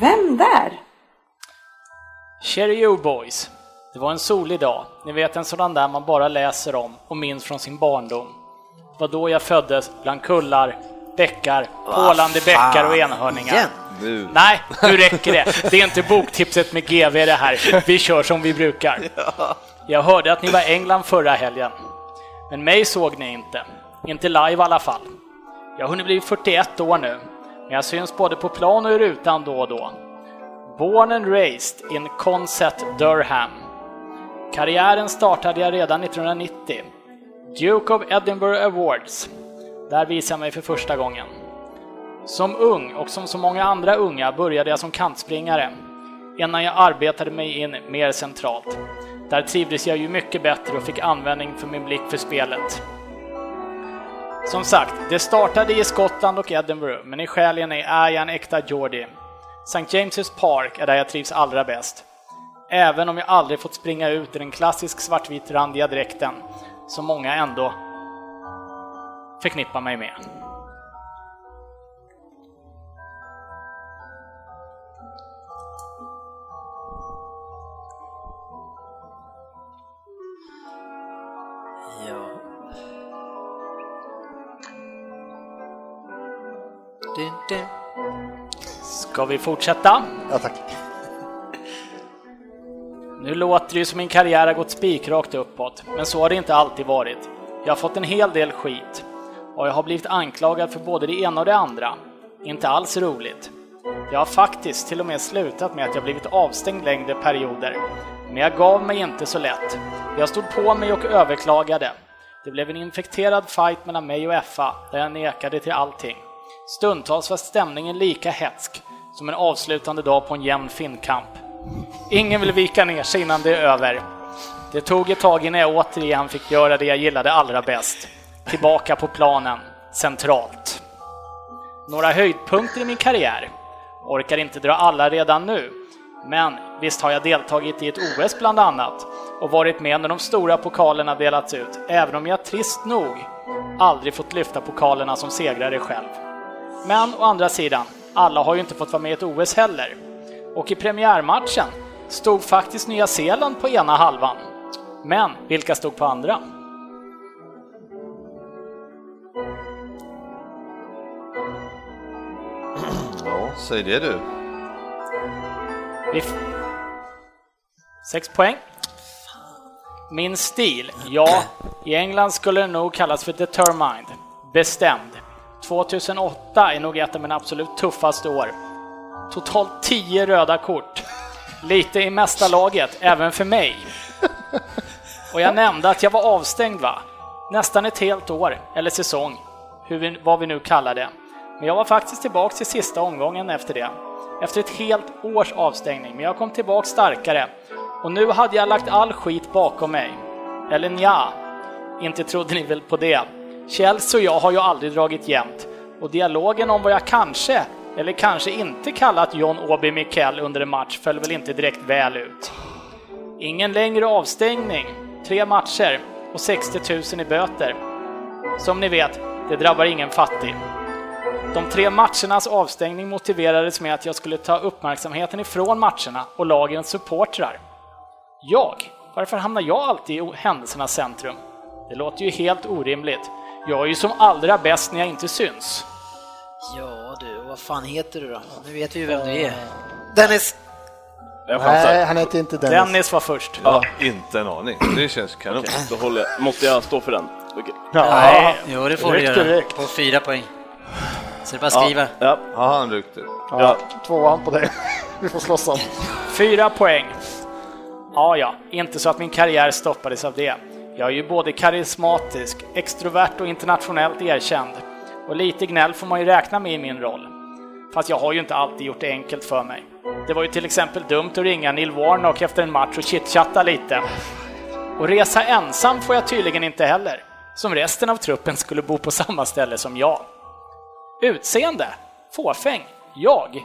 Vem där? Cherry Boys. Det var en solig dag. Ni vet en sådan där man bara läser om och minns från sin barndom. Det var då jag föddes bland kullar, bäckar, pålande bäckar och enhörningar. Igen? Nu. Nej, nu räcker det. Det är inte boktipset med GV det här. Vi kör som vi brukar. Jag hörde att ni var i England förra helgen. Men mig såg ni inte. Inte live i alla fall. Jag har hunnit bli 41 år nu, men jag syns både på plan och i rutan då och då. Born and raised in Consett, Durham. Karriären startade jag redan 1990. Duke of Edinburgh Awards. Där visade jag mig för första gången. Som ung och som så många andra unga började jag som kantspringare innan jag arbetade mig in mer centralt. Där trivdes jag ju mycket bättre och fick användning för min blick för spelet. Som sagt, det startade i Skottland och Edinburgh, men i själen är jag en äkta Geordie. St. James's Park är där jag trivs allra bäst. Även om jag aldrig fått springa ut i den klassisk svartvit randiga dräkten, som många ändå förknippar mig med. Ja. Dun, dun. Ska vi fortsätta? Ja, tack. Nu låter det ju som min karriär har gått spikrakt uppåt, men så har det inte alltid varit. Jag har fått en hel del skit och jag har blivit anklagad för både det ena och det andra. Inte alls roligt. Jag har faktiskt till och med slutat med att jag blivit avstängd längre perioder. Men jag gav mig inte så lätt. Jag stod på mig och överklagade. Det blev en infekterad fight mellan mig och FA där jag nekade till allting. Stundtals var stämningen lika hetsk som en avslutande dag på en jämn finnkamp. Ingen vill vika ner sig innan det är över. Det tog ett tag innan jag återigen fick göra det jag gillade allra bäst. Tillbaka på planen, centralt. Några höjdpunkter i min karriär. Orkar inte dra alla redan nu. Men visst har jag deltagit i ett OS bland annat och varit med när de stora pokalerna delats ut, även om jag trist nog aldrig fått lyfta pokalerna som segrare själv. Men å andra sidan, alla har ju inte fått vara med i ett OS heller. Och i premiärmatchen stod faktiskt Nya Zeeland på ena halvan. Men vilka stod på andra? Ja, säg det du. Sex poäng. Min stil? Ja, i England skulle den nog kallas för determined. Bestämd. 2008 är nog ett av mina absolut tuffaste år. Totalt 10 röda kort. Lite i mesta laget, även för mig. Och jag nämnde att jag var avstängd va? Nästan ett helt år, eller säsong, hur vi, vad vi nu kallar det. Men jag var faktiskt tillbaka till sista omgången efter det. Efter ett helt års avstängning, men jag kom tillbaka starkare. Och nu hade jag lagt all skit bakom mig. Eller nja, inte trodde ni väl på det. Chelsea och jag har ju aldrig dragit jämnt. Och dialogen om vad jag kanske, eller kanske inte kallat John Obi Mikkel under en match föll väl inte direkt väl ut. Ingen längre avstängning, tre matcher och 60 000 i böter. Som ni vet, det drabbar ingen fattig. De tre matchernas avstängning motiverades med att jag skulle ta uppmärksamheten ifrån matcherna och lagens supportrar. Jag? Varför hamnar jag alltid i händelsernas centrum? Det låter ju helt orimligt. Jag är ju som allra bäst när jag inte syns. Ja du, vad fan heter du då? Nu vet vi ju vem du är. Dennis! Nej, han heter inte Dennis. Dennis var först. Ja, inte en aning. Det känns kanon. Okej, då håller jag. Måste jag stå för den? Okej. Nej, Jo, det får du göra. direkt. På fyra poäng. Så det är bara att skriva. Ja, Ja, han ryckte. Ja, tvåan på det. Vi får slåss om. Fyra poäng. Ja, ja, inte så att min karriär stoppades av det. Jag är ju både karismatisk, extrovert och internationellt erkänd. Och lite gnäll får man ju räkna med i min roll. Fast jag har ju inte alltid gjort det enkelt för mig. Det var ju till exempel dumt att ringa Neil Warnock efter en match och chitchatta lite. Och resa ensam får jag tydligen inte heller. Som resten av truppen skulle bo på samma ställe som jag. Utseende? Fåfäng? Jag?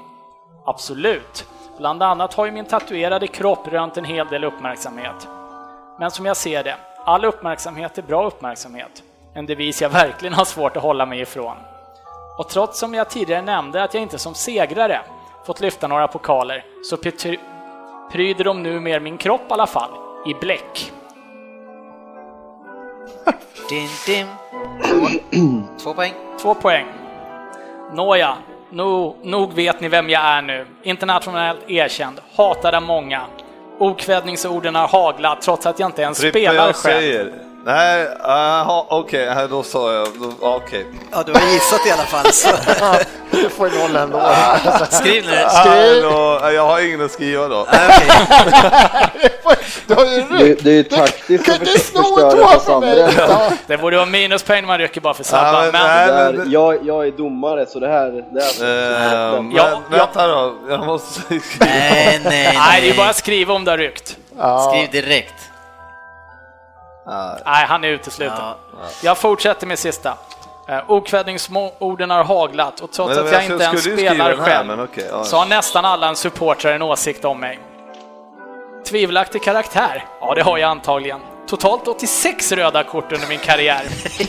Absolut. Bland annat har ju min tatuerade kropp rönt en hel del uppmärksamhet. Men som jag ser det, all uppmärksamhet är bra uppmärksamhet. En devis jag verkligen har svårt att hålla mig ifrån. Och trots som jag tidigare nämnde att jag inte som segrare fått lyfta några pokaler, så pry- pryder de nu mer min kropp i alla fall, i bläck. Din, din. Två poäng. Två poäng. Nåja, nog, nog vet ni vem jag är nu. Internationellt erkänd, hatad av många. Okvädningsorden har haglat trots att jag inte ens Frippe, spelar själv. säger. Nej, aha, okej, okay, då sa jag. Okej. Ja, du har gissat i alla fall. Så. Du får noll ändå. Skriv nu. Ah, då, jag har ingen att skriva då. Nej. Du har ju Det, ryckt. det är ju taktiskt Kan att du förstöra för mig? Ja. Det borde vara minuspoäng när man rycker bara för Ja, sabba. men men nej. Där, men- jag, jag är domare så det här... Det här Eh, men, Ja, ja. Vänta då, jag måste skriva. nej, nej, nej, det är bara nej. att skriva om det har ryckt. Ja. Skriv direkt. Nej, han är utesluten. Ja. Jag fortsätter med sista. Eh, Okvädningsorden har haglat och trots Men att jag jag inte ens spelar här, själv okej, ja. så har nästan alla en supportrar en åsikt om mig. Tvivelaktig karaktär? Ja, det har jag antagligen. Totalt 86 röda kort under min karriär.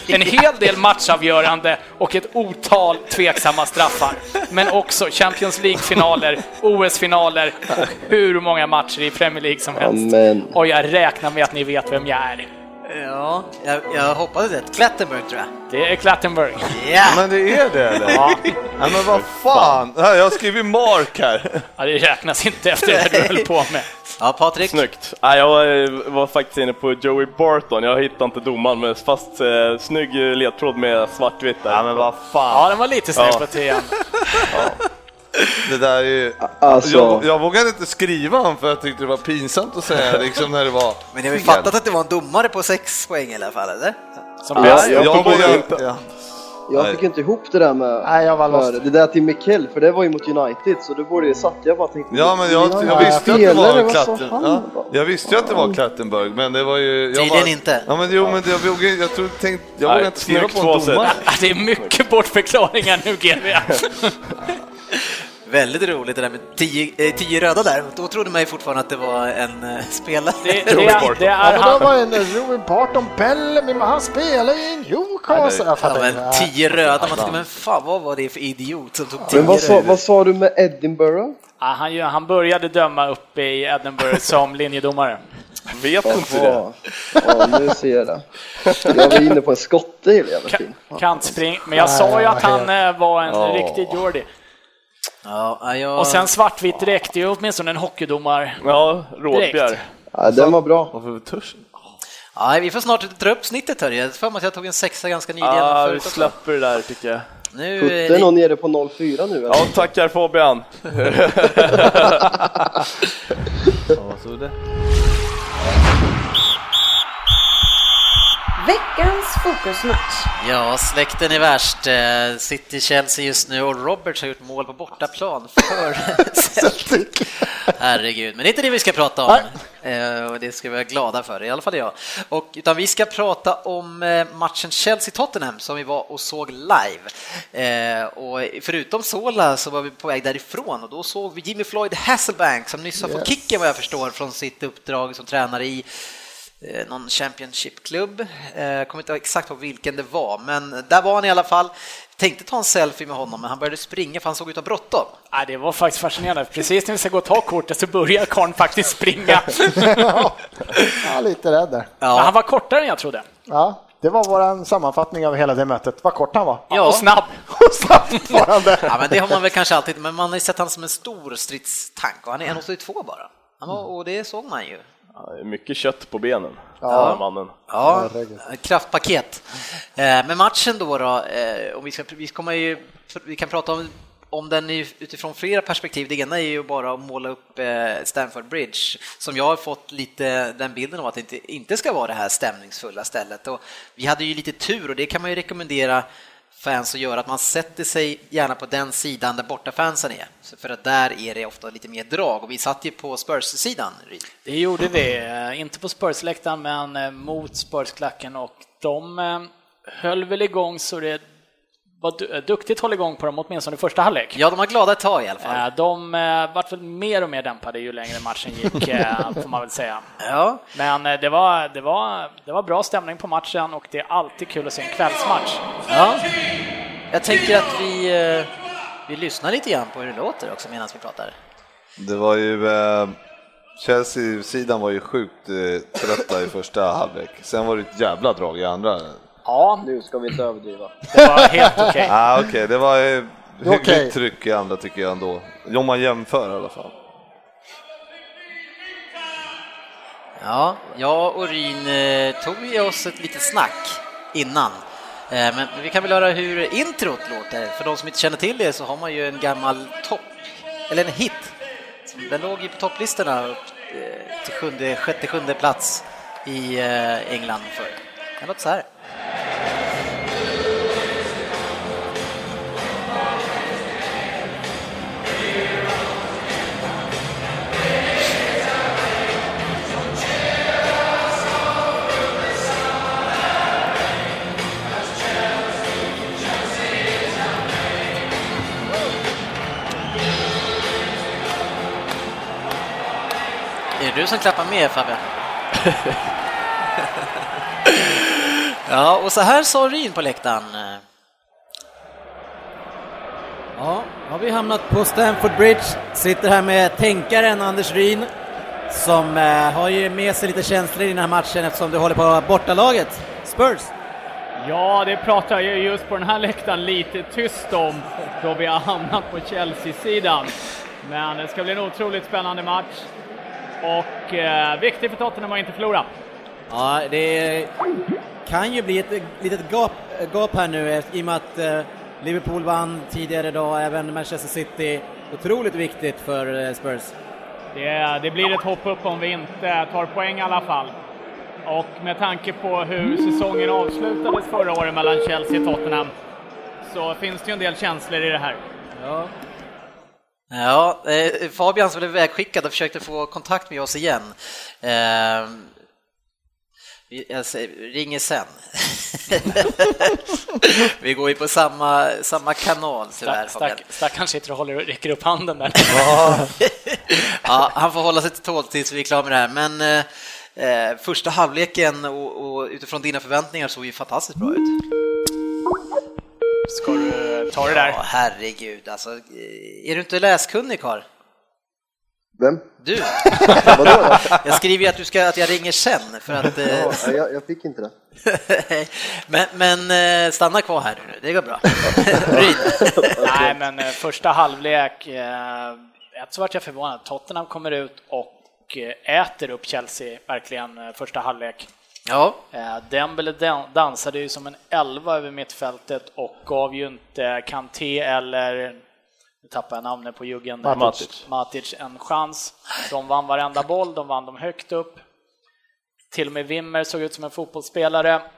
En hel del matchavgörande och ett otal tveksamma straffar. Men också Champions League-finaler, OS-finaler och hur många matcher i Premier League som helst. Amen. Och jag räknar med att ni vet vem jag är. Ja, jag, jag hoppades rätt. Klattenburg tror jag. Det är Klattenburg. Ja! Men det är det eller? Ja, men vad fan. Här, jag har skrivit Mark här. ja, det räknas inte efter det du höll på med. Ja, Patrik. Snyggt. Jag eh, var faktiskt inne på Joey Barton. Jag hittade inte domaren, men fast eh, snygg ledtråd med svartvitt där. Ja, men vad Ja, fan. den var lite Ja. på trean. Det där är ju... Alltså, Jag, jag vågade inte skriva honom för jag tyckte det var pinsamt att säga liksom när det var... Men ni har ju fel. fattat att det var en domare på sex poäng i alla fall, eller? Som Ja, bäst. jag jag, inte- ja. jag Nej. fick inte ihop det där med Nej, jag var för lost. det där till Mikel, för det var ju mot United, så då borde det satt. Jag bara tänkte... Ja, men jag, jag Ja, visste ju att det var Klatten. han? Ja, jag visste ju att det var Klattenburg, men det var ju... Jag Tydligen inte. Ja, men jo, men det, jag vågade, jag tror, tänkt, jag Nej, vågade inte skriva på en domare. Det är mycket bortförklaringar nu, GV. Väldigt roligt det där med tio, eh, tio röda där. Då trodde man ju fortfarande att det var en eh, spelare. Det, det, är, det Ja, är men då han. var en Roy Barton Bellamy, men han spelar ju i Newcastle. Jag Ja, men tio röda, man tänkte, men fan vad var det för idiot som tog tio Men vad sa, vad sa du med Edinburgh? Ja, han, han började döma uppe i Edinburgh som linjedomare. Vet inte det. Ja, ja, nu ser jag det. Jag var inne på en skotte hela tiden. Ka- Kantspring. Men jag sa ju att han eh, var en Ja. riktig Geordie. Ja, ja, jag... Och sen svartvitt räckte ju åtminstone en hockeydomare. Ja, Rådbjer. Direkt. Ja, den var bra. Varför törs? Ja, vi får snart dra upp snittet här. Jag för mig att jag tog en sexa ganska nyligen. Ja, vi släpper det där tycker jag. Nu är Putten det... och nere på 0,4 nu. Ja, Eller? tackar Fabian. Ja, så det. Veckans fokusmatch. Ja, släkten är värst. Eh, City-Chelsea just nu och Roberts har gjort mål på bortaplan för Celtic. Herregud, men det är inte det vi ska prata om. Eh, Och det ska vi vara glada för, i alla fall jag. Och, utan vi ska prata om eh, matchen Chelsea-Tottenham som vi var och såg live. Eh, Och förutom Sola så var vi på väg därifrån och då såg vi Jimmy Floyd Hasselbank som nyss har fått kicken vad jag förstår från sitt uppdrag som tränare i eh, någon Championship-klubb. Eh, Jag kommer inte ihåg exakt på vilken det var, men där var han i alla fall. Tänkte ta en selfie med honom, men han började springa för han såg ut att ha bråttom. Nej, det var faktiskt fascinerande. Precis när vi ska gå och ta kortet så börjar karln faktiskt springa. Ja, lite rädd där. Men han var kortare än jag trodde. Ja, det var vår sammanfattning av hela det mötet. Vad kort han var. Ja. Och snabb. Och snabbt var han det. Ja, men det har man väl kanske alltid, men man har ju sett honom som en stor stridstank och han är 1,82 bara. Han var, och det såg man ju. Ja, mycket kött på benen, Ja. den här mannen. Ja, kraftpaket. Eh, Men matchen då, då eh, om vi, ska, vi, kommer ju, vi kan prata om, om den utifrån flera perspektiv. Det ena är ju bara att måla upp eh, Stamford Bridge, som jag har fått lite den bilden av att det inte, inte ska vara det här stämningsfulla stället. Och vi hade ju lite tur och det kan man ju rekommendera fans och gör att man sätter sig gärna på den sidan där bortafansen är, Så för att där är det ofta lite mer drag och vi satt ju på Spurs-sidan. Ryd. Det gjorde vi, eh, inte på Spurs-läktaren men eh, mot Spurs-klacken och de eh, höll väl igång så det var du- eh, duktigt håll igång på dem åtminstone i första halvlek. Ja, de var glada ett tag i alla fall. Eh, De eh, vart väl mer och mer dämpade ju längre matchen gick, eh, får man väl säga. Ja, Men eh, det var, det, var, det var bra stämning på matchen och det är alltid kul att se en kvällsmatch. Ja. Jag tänker att vi, eh, vi lyssnar lite grann på hur det låter också medan vi pratar. Det var ju, eh, Chelsea-sidan var ju sjukt eh, trötta i första halvlek. Sen var det ett jävla drag i andra. Ja, Nu ska vi inte överdriva. det var helt okej. Ah, Okej, det var eh, hyggligt Okej. tryck i andra tycker jag ändå. Om man jämför i alla fall. Ja, jag och Ryn eh, tog ju oss ett litet snack innan. Eh, men vi kan väl höra hur introt låter. För de som inte känner till det så har man ju en gammal topp, eller en hit. Den låg ju på topplistorna upp, till sjunde, sjätte, sjunde plats i England förr. Den låter så här. Du som klappar med Fabbe? ja, och så här sa Ryn på läktaren. Ja, har vi hamnat på Stamford Bridge. Sitter här med tänkaren Anders Ryn som eh, har ju med sig lite känslor i den här matchen eftersom du håller på bortalaget, Spurs. Ja, det pratar jag just på den här läktaren lite tyst om då vi har hamnat på Chelsea-sidan. Men det ska bli en otroligt spännande match och eh, viktigt för Tottenham att inte förlora. Ja, det kan ju bli ett litet gap, gap här nu eh, i och med att eh, Liverpool vann tidigare idag, även Manchester City. Otroligt viktigt för eh, Spurs. Det, det blir ett hopp upp om vi inte tar poäng i alla fall. Och med tanke på hur säsongen avslutades förra året mellan Chelsea och Tottenham så finns det ju en del känslor i det här. Ja. Ja, eh, Fabian som blev vägskickad och försökte få kontakt med oss igen. Eh, jag säger, ringer sen. Vi går ju på samma, samma kanal tyvärr Stack, Fabian. stack, Stackarn sitter och håller, räcker upp handen där. Ja, han får hålla sig till tåls tills vi är klara med det här. Men eh, eh, första halvleken och, och utifrån dina förväntningar såg ju fantastiskt bra ut. Ska du ta det där? Ja, herregud alltså. eh, Är du inte läskunnig Karl? Vem? Du? Jag skriver ju att, du ska, att jag ringer sen för att... eh, Ja, jag, jag fick inte det. men, men eh, stanna kvar här nu, det går bra. Nej, men eh, första halvlek, eh, ett så vart jag förvånad. Tottenham kommer ut och eh, äter upp Chelsea, verkligen, eh, första halvlek. Ja, Eh, Dembele dan- dansade ju som en elva över mittfältet och gav ju inte Kanté eller, nu tappar jag namnet på juggen. Matic. Matic en chans. De vann varenda boll, de vann dem högt upp. Till och med Wimmer såg ut som en fotbollsspelare.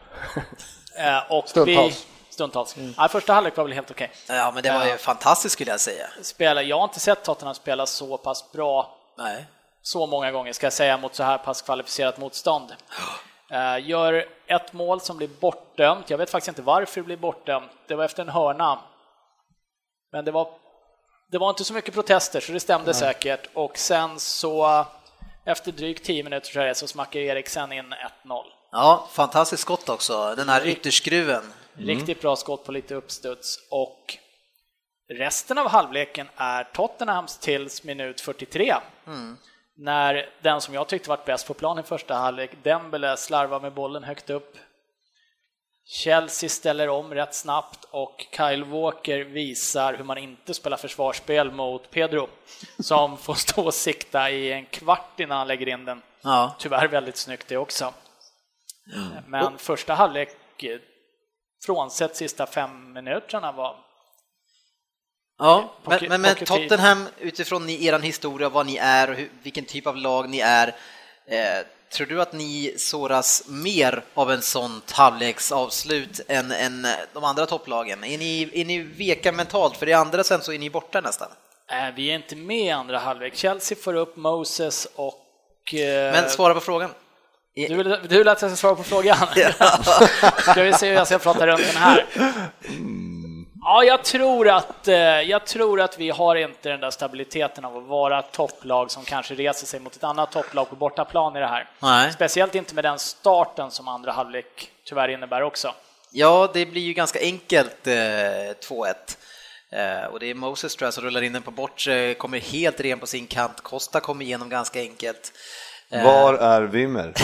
Eh, och Stundtals. Vi, stundtals. Ja, första halvlek var väl helt okej. Ja, men det var ju fantastiskt skulle jag säga. Spela, jag har inte sett Tottenham spela så pass bra Nej. så många gånger, ska jag säga, mot så här pass kvalificerat motstånd. Eh, Gör ett mål som blir bortdömt. Jag vet faktiskt inte varför det blir bortdömt. Det var efter en hörna. Men det var, det var inte så mycket protester, så det stämde säkert. Och sen så, efter drygt 10 minuter tror jag, så smackar Eriksen in 1-0. Ja, fantastiskt skott också. Den här ytterskruven. Riktigt bra skott på lite uppstuds. Och resten av halvleken är Tottenhams tills minut 43. När den som jag tyckte var bäst på plan i första halvlek, Dembele, slarvar med bollen högt upp. Chelsea ställer om rätt snabbt och Kyle Walker visar hur man inte spelar försvarsspel mot Pedro som får stå och sikta i en kvart innan han lägger in den. Ja. Tyvärr väldigt snyggt det också. Men första halvlek, frånsett sista fem minuterna, var Ja, men, Pocket- men pocket Tottenham, utifrån ni, er historia, vad ni är och hur, vilken typ av lag ni är, eh, tror du att ni såras mer av en sån halvleksavslut än, än de andra topplagen? Är ni, är ni veka mentalt? För i andra sen så är ni borta nästan. Eh, Vi är inte med i andra halvlek. Chelsea får upp Moses och... eh, Men svara på frågan. Du vill, du vill att jag ska svara på frågan? ska vi se hur jag ska prata runt den här. Ja, jag tror, att, eh, jag tror att vi har inte den där stabiliteten av att vara topplag som kanske reser sig mot ett annat topplag på bortaplan i det här. Nej. Speciellt inte med den starten som andra halvlek tyvärr innebär också. Ja, det blir ju ganska enkelt eh, 2-1. Eh, och det är Moses tror jag som rullar in den på bortre, kommer helt ren på sin kant. Costa kommer igenom ganska enkelt. Eh, Var är Wimmer?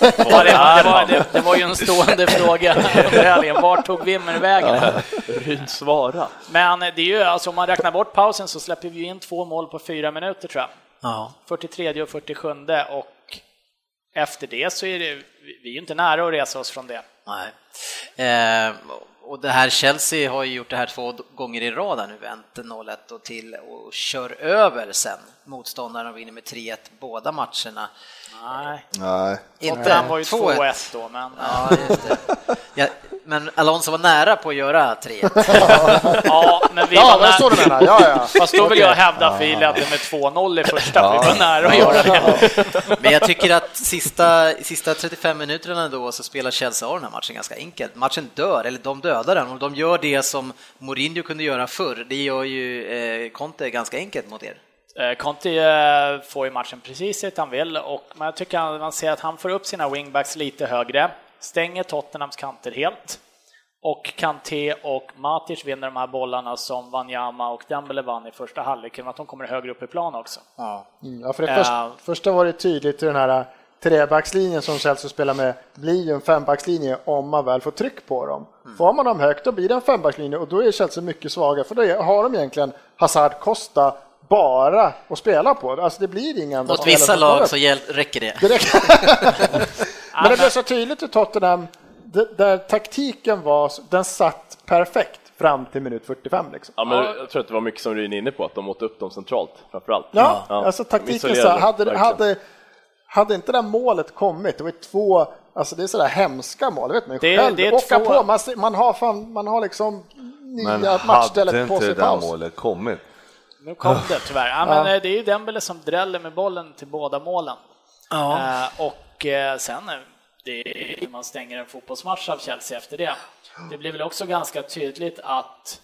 Ja, det, det, var, det, det var ju en stående fråga under helgen. Vart tog Wimmer vägen? Ryd svara. Men det är ju, alltså om man räknar bort pausen så släpper vi in två mål på fyra minuter tror jag. Ja. 43 och 47 och efter det så är det, vi är ju inte nära att resa oss från det. Nej. Eh, och det här Chelsea har ju gjort det här två gånger i rad nu, vänt 0-1 och till och kör över sen motståndaren och vinner med 3-1 båda matcherna. Nej, Nej. Inte Tottenham var ju 2-1. 2-1 då, men Ja, just det. Ja, men Alonso var nära på att göra 3-1. ja, men vi Ja, var det nära. menar. Ja, ja. Fast då vill jag hävda att vi ledde med 2-0 i första, för vi var nära att göra det. Men jag tycker att sista, sista 35 minuterna då så spelar Chelsea av den här matchen ganska enkelt. Matchen dör, eller de dödar den och de gör det som Mourinho kunde göra förr. Det gör ju eh, Conte ganska enkelt mot er. Eh, Conte eh, får ju matchen precis dit han vill och man tycker att man ser att han får upp sina wingbacks lite högre, stänger Tottenhams kanter helt och Kanté och Matic vinner de här bollarna som Wanyama och Dembele vann i första halvlek genom att de kommer högre upp i plan också. Mm, Ja, för det första, Ja. första var det tydligt hur den här trebackslinjen som Chelsea spelar med blir ju en fembackslinje om man väl får tryck på dem. Får man dem högt då blir det en fembackslinje och då är Chelsea mycket svaga för då har de egentligen Hazard, Costa bara att spela på. Alltså det blir ingen... Mot vissa lag så räcker det. Det räcker. Men det blev så tydligt i Tottenham, det- där taktiken var, den satt perfekt fram till minut 45 liksom. Ja, men jag tror att det var mycket som Ryn är inne på, att de åt upp dem centralt framförallt. Ja, Ja. alltså taktiken så hade, hade, hade inte det där målet kommit, det var två, alltså det är sådär hemska mål, det vet man ju Det- själv. det är Åka två- på, man, man har fan, man har liksom Men nya hade matchstället på inte sig det i där paus. målet kommit? Nu kom det tyvärr. Ja, men eh, Det är ju Dembele som dräller med bollen till båda målen. Ja. Eh, och eh, sen, eh, det är man stänger en fotbollsmatch av Chelsea efter det. Det blir väl också ganska tydligt att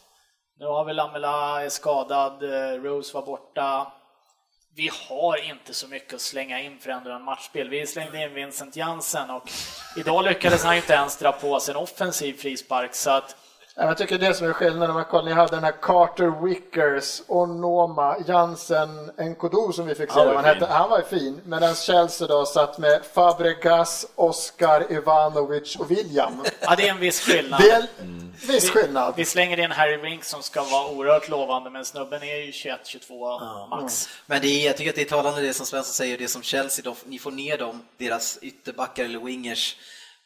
nu har vi Lamela är skadad, eh, Rose var borta. Vi har inte så mycket att slänga in för ändra en matchspel. Vi slängde in Vincent Jansen och idag lyckades han inte ens dra på sig en offensiv frispark så att Ja, Jag tycker det som är skillnaden när man kollar, ni hade den här Carter Wickers, Onoma, Jansen, Nkodu som vi fick se, Han var han, hette, var ju fin. Medan Chelsea då satt med Fabregas, Oscar, Ivanovic och William. ja, det är en viss skillnad. Det är en viss skillnad. Vi slänger in Harry Winks som ska vara oerhört lovande, men snubben är ju 21-22 max. Men det är, jag tycker att det är talande det som Svensson säger, det som Chelsea, de, ni får ner dem, deras ytterbackar eller wingers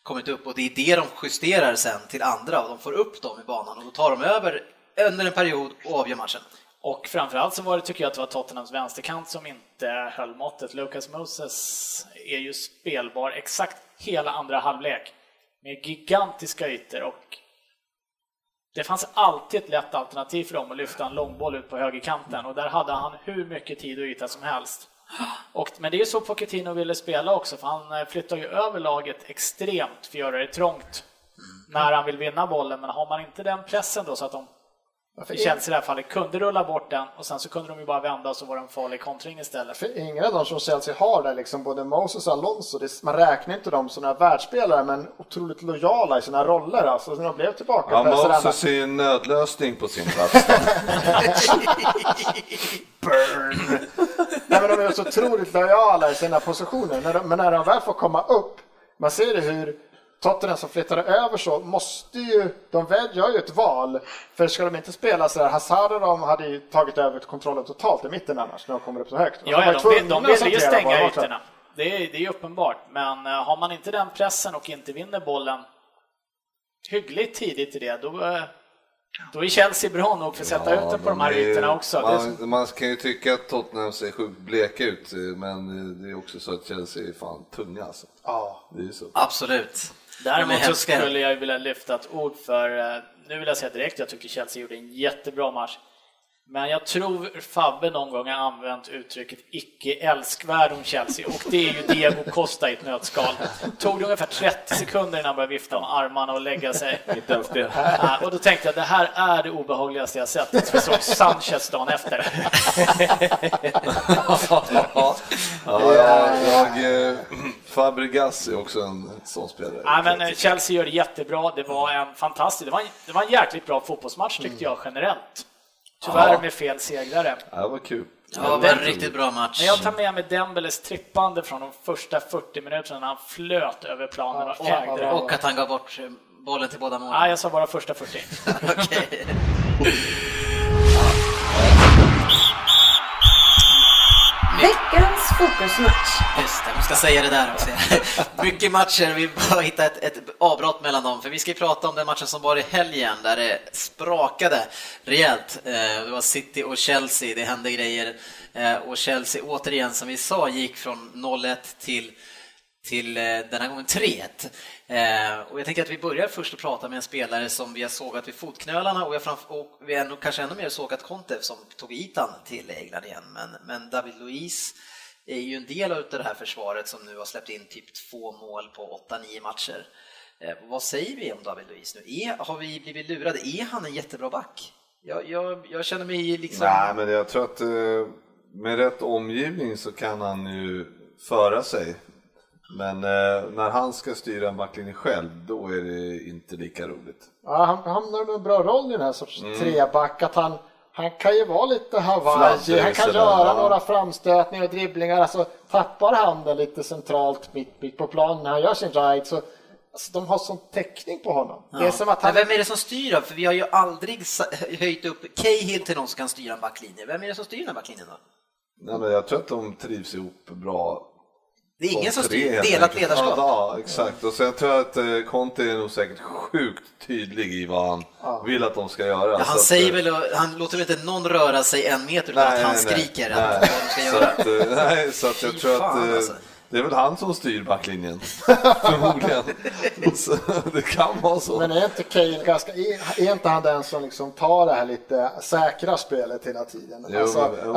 kommit upp och det är det de justerar sen till andra och de får upp dem i banan och då tar de över under en period och avgör matchen. Och framförallt så var det, tycker jag, att det var Tottenhams vänsterkant som inte höll måttet. Lucas Moses är ju spelbar exakt hela andra halvlek. med gigantiska ytor och det fanns alltid ett lätt alternativ för dem att lyfta en långboll ut på högerkanten och där hade han hur mycket tid och yta som helst. Och, men det är ju så Pochettino ville spela också, för han eh, flyttar ju över laget extremt för att göra det trångt när han vill vinna bollen. Men har man inte den pressen då så att de i Chelsea i det här fallet kunde rulla bort den och sen så kunde de ju bara vända och så var det en farlig kontring istället. För ingen av dem som Chelsea har där, liksom, både Moses och Alonso, det, man räknar inte dem som några världsspelare men otroligt lojala i sina roller. Alltså, när de blev tillbaka Ja, Moses är ju en nödlösning på sin plats. Burn! Nej, men de är så otroligt lojala i sina positioner. När de, men när de väl får komma upp, man ser det hur Tottenham som flyttar över så måste ju, de väl gör ju ett val. För ska de inte spela så här, Hazard och de hade ju tagit över kontrollen totalt i mitten annars när de kommer upp så högt. Ja, ja, de, vill, de att vill ju stänga ytorna. Det är, det är ju uppenbart. Men eh, har man inte den pressen och inte vinner bollen hyggligt tidigt i det, då, eh, då är Chelsea bra nog för att sätta ut den på de här det ytorna också. Det är som- Man, man kan ju tycka att Tottenham ser sjukt bleka ut, men det är också så att Chelsea är fan tunga alltså. Ja. Det är ju så. Absolut. Däremot så skulle jag vilja lyfta ett ord för, eh, nu vill jag säga direkt, jag tycker Chelsea gjorde en jättebra match. Men jag tror Fabbe någon gång har använt uttrycket icke älskvärd om Chelsea och det är ju Diego Costa i ett nötskal. Tog det ungefär 30 sekunder innan han började vifta med armarna och lägga sig. Inte ens det. Ja, Och då tänkte jag det här är det obehagligaste jag sett. Så vi såg Sanchez dagen efter. ja, jag, eh, Fabregas är också en sån spelare. Nej, men eh, Chelsea gör det jättebra. Det var en fantastisk, det var en, det var en jäkligt bra fotbollsmatch tyckte jag generellt. Tyvärr Ja. med fel segrare. Ja, det var kul. Ja, det var en riktigt bra match. Men jag tar med mig Dembeles trippande från de första 40 minuterna när han flöt över planen och ägde det. Och att han gav bort bollen till båda målen. Nej, jag sa bara första 40. Fokusmatch. Just det, vi ska säga det där också. Mycket matcher, vi bara hitta ett, ett avbrott mellan dem, för vi ska ju prata om den matchen som var i helgen, där det sprakade rejält. Eh, Det var City och Chelsea, det hände grejer. Eh, Och Chelsea återigen, som vi sa, gick från 0-1 till till eh, den här gången 3-1. Eh, Och jag tänker att vi börjar först att prata med en spelare som vi har sågat vid fotknölarna och och vi har kanske ännu mer sågat Conte som tog Itan till England igen. Men, men David Luiz är ju en del av det här försvaret som nu har släppt in typ två mål på 8-9 matcher. Eh, vad säger vi om David Luiz nu? Är, har vi blivit lurade? Är han en jättebra back? Jag, jag, jag känner mig liksom... Nej, men jag tror att eh, med rätt omgivning så kan han ju föra sig. Men eh, när han ska styra en backlinje själv, då är det inte lika roligt. Ja, han hamnar i en bra roll i den här sorts Mm. treback. Att han, han kan ju vara lite Hawaii, han kan göra ja. några framstötningar och dribblingar. Alltså, tappar handen lite centralt mitt, mitt på planen när han gör sin ride så alltså, de har sån täckning på honom. Det är som att han... Men vem är det som styr då? För vi har ju aldrig höjt upp Cahill till någon som kan styra en backlinje. Vem är det som styr den här backlinjen då? Nej, men jag tror att de trivs ihop bra. Det är ingen som styr, delat ledarskap. Ja, ja, exakt. Och tror jag att eh, Conte är nog säkert sjukt tydlig i vad han vill att de ska göra. Ja, Så han att, säger eh, väl, han låter väl inte någon röra sig en meter utan att han skriker nej. att vad de ska Så göra. att, eh, nej, så att jag Fy tror att fan, eh, alltså. det är väl han som styr backlinjen. Förmodligen. Så, det kan vara så. Men är inte Kane ganska, är, inte han den som liksom tar det här lite säkra spelet hela tiden? Jo, alltså, men- jo.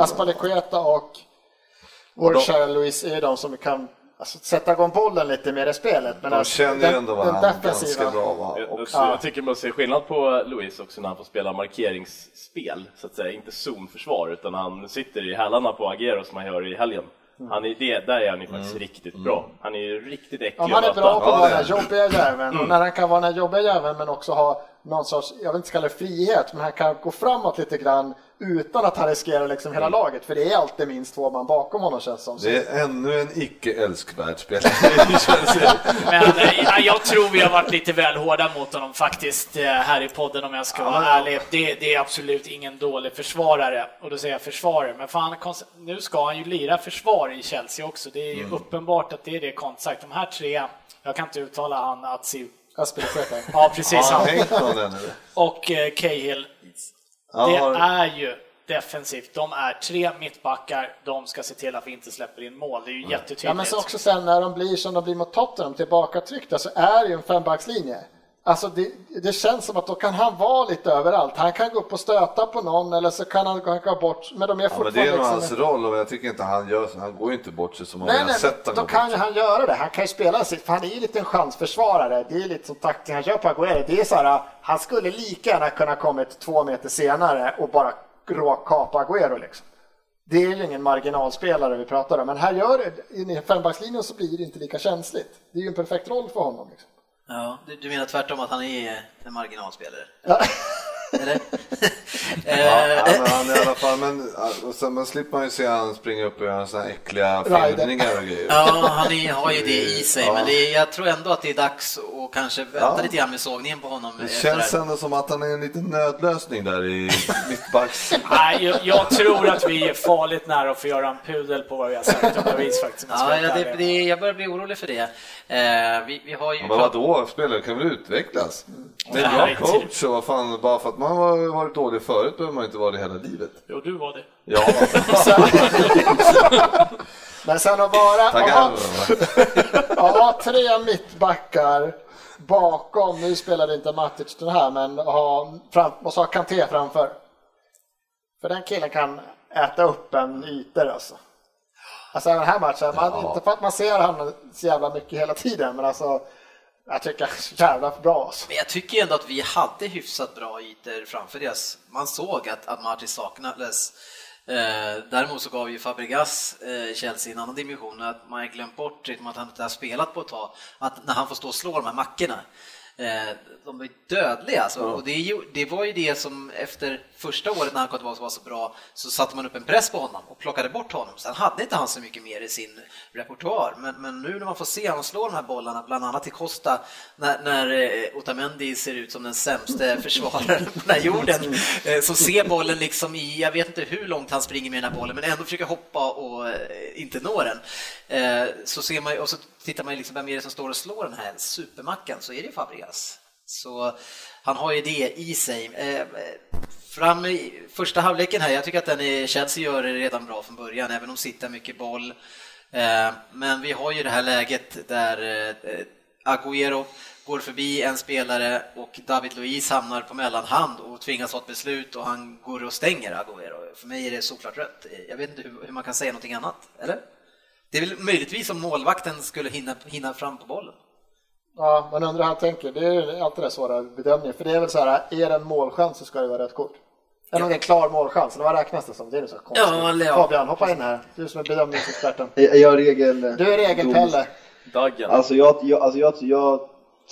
Och vår kära Luis är de som kan alltså, sätta igång bollen lite mer i spelet. Men De alltså, känner ju den- ändå den varandra ganska bra. Va? Jag, Och, jag tycker man ser skillnad på Luis också när han får spela markeringsspel, så att säga, inte zonförsvar, utan han sitter i hälarna på Agero som han gör i helgen. Han är det, där är han ju faktiskt riktigt bra. Han är ju riktigt äcklig Ja, han är bra på att vara den är här jobbiga jäveln och när han kan vara den här jobbiga jäveln men också ha någon sorts, jag vill inte kalla det frihet, men han kan gå framåt lite grann utan att han riskerar liksom hela laget. För det är alltid minst två man bakom honom känns som. Så- det är ännu en icke älskvärd spelare. Men eh, jag tror vi har varit lite väl hårda mot honom faktiskt eh, här i podden om jag ska vara ärlig. Det, det är absolut ingen dålig försvarare. Och då säger jag försvarare, men fan, nu ska han ju lira försvar i Chelsea också. Det är ju Mm. uppenbart att det är det Conte sagt. De här tre, jag kan inte uttala han Atsi. Aspilicueta. Ja, precis. Har han? Och eh, Cahill. Ja, Det har- är ju defensivt. De är tre mittbackar, de ska se till att vi inte släpper in mål. Det är ju jättetydligt. Ja, men så också sen när de blir som de blir mot Tottenham, tillbakatryckta, så är det ju en fembackslinje. Alltså det, det känns som att då kan han vara lite överallt. Han kan gå upp och stöta på någon eller så kan han gå, gå bort. Men de är Ja, men det är nog liksom- hans roll och jag tycker inte han gör så. Han går ju inte bort sig som man Nej, har nej, sett han då kan bort han göra det. Han kan ju spela sitt, för han är ju lite en chansförsvarare. Det är lite som taktiken han kör på Aguero. Det är så här, han skulle lika gärna kunna kommit två meter senare och bara råkapa Aguero liksom. Det är ju ingen marginalspelare vi pratar om, men här gör det, i fembackslinjen så blir det inte lika känsligt. Det är ju en perfekt roll för honom. Liksom. Ja, du, du menar tvärtom att han är en marginalspelare? Ja. Eller? Ja, Eh, men han är i alla fall, men, och sen, men slipper man ju se han springa upp och göra sådana här äckliga filmningar och grejer. Ja, han är, har ju det i sig, Ja. men det är, jag tror ändå att det är dags att kanske vänta Ja. lite grann med sågningen på honom. Det känns det ändå som att han är en liten nödlösning där i mittbacks... Nej, jag, jag tror att vi är farligt nära att få göra en pudel på vad vi har sagt om Davis faktiskt. Ja, ja, det, det, jag börjar bli orolig för det. Eh, vi, vi har ju... Men vadå, spelare kan väl utvecklas? Med en Nej, bra coach och vad fan, bara för att man har varit dålig förut behöver man inte vara det hela livet. Jo, du var det. Ja, Men sen att bara att tackar. ha, tre mittbackar bakom, nu spelade inte Matic den här, men ha, fram, måste ha Kanté framför. För den killen kan äta upp en ytor alltså. Alltså den här matchen, man, Ja. inte för att man ser han så jävla mycket hela tiden, men alltså jag tycker han är så jävla bra alltså. Men jag tycker ändå att vi hade hyfsat bra ytor framför deras. Man såg att, att Martin saknades. Eh, däremot så gav ju Fabregas eh, Chelsea en annan dimension, att man har glömt bort att han inte har spelat på ett tag, att när han får stå och slå de här mackorna, eh, de är dödliga alltså. Och det, ju, det var ju det som efter första året när han kom tillbaka var så bra, så satte man upp en press på honom och plockade bort honom. Sen hade inte han så mycket mer i sin repertoar, men, men nu när man får se honom slå de här bollarna, bland annat till Costa, när, när eh, Otamendi ser ut som den sämsta försvararen på den här jorden, eh, så ser bollen liksom i, jag vet inte hur långt han springer med den här bollen, men ändå försöker hoppa och inte nå den. Så ser man ju- och så tittar man ju liksom vem är det som står och slår den här supermackan, så är det Fabregas. Så han har ju det i sig. Eh, eh, fram i första halvleken här, jag tycker att den är, Chelsea gör det redan bra från början, även om sitter mycket boll. Eh, men vi har ju det här läget där Agüero går förbi en spelare och David Luiz hamnar på mellanhand och tvingas ta ett beslut och han går och stänger Agüero. För mig är det såklart rött. Jag vet inte hur, hur man kan säga någonting annat, eller? Det är väl möjligtvis om målvakten skulle hinna, hinna fram på bollen. Ja, man undrar hur han tänker. Det är alltid den svåra bedömningen. För det är väl så här, är det en målchans så ska det vara rött kort. Eller om det är en klar målchans, eller vad räknas det som? Det är så konstigt. Ja, ja. Fabian, hoppa in här. Du som är bedömningsexperten. Är jag regel... Du är regelpelle. Daggen. Alltså jag, jag, alltså jag, jag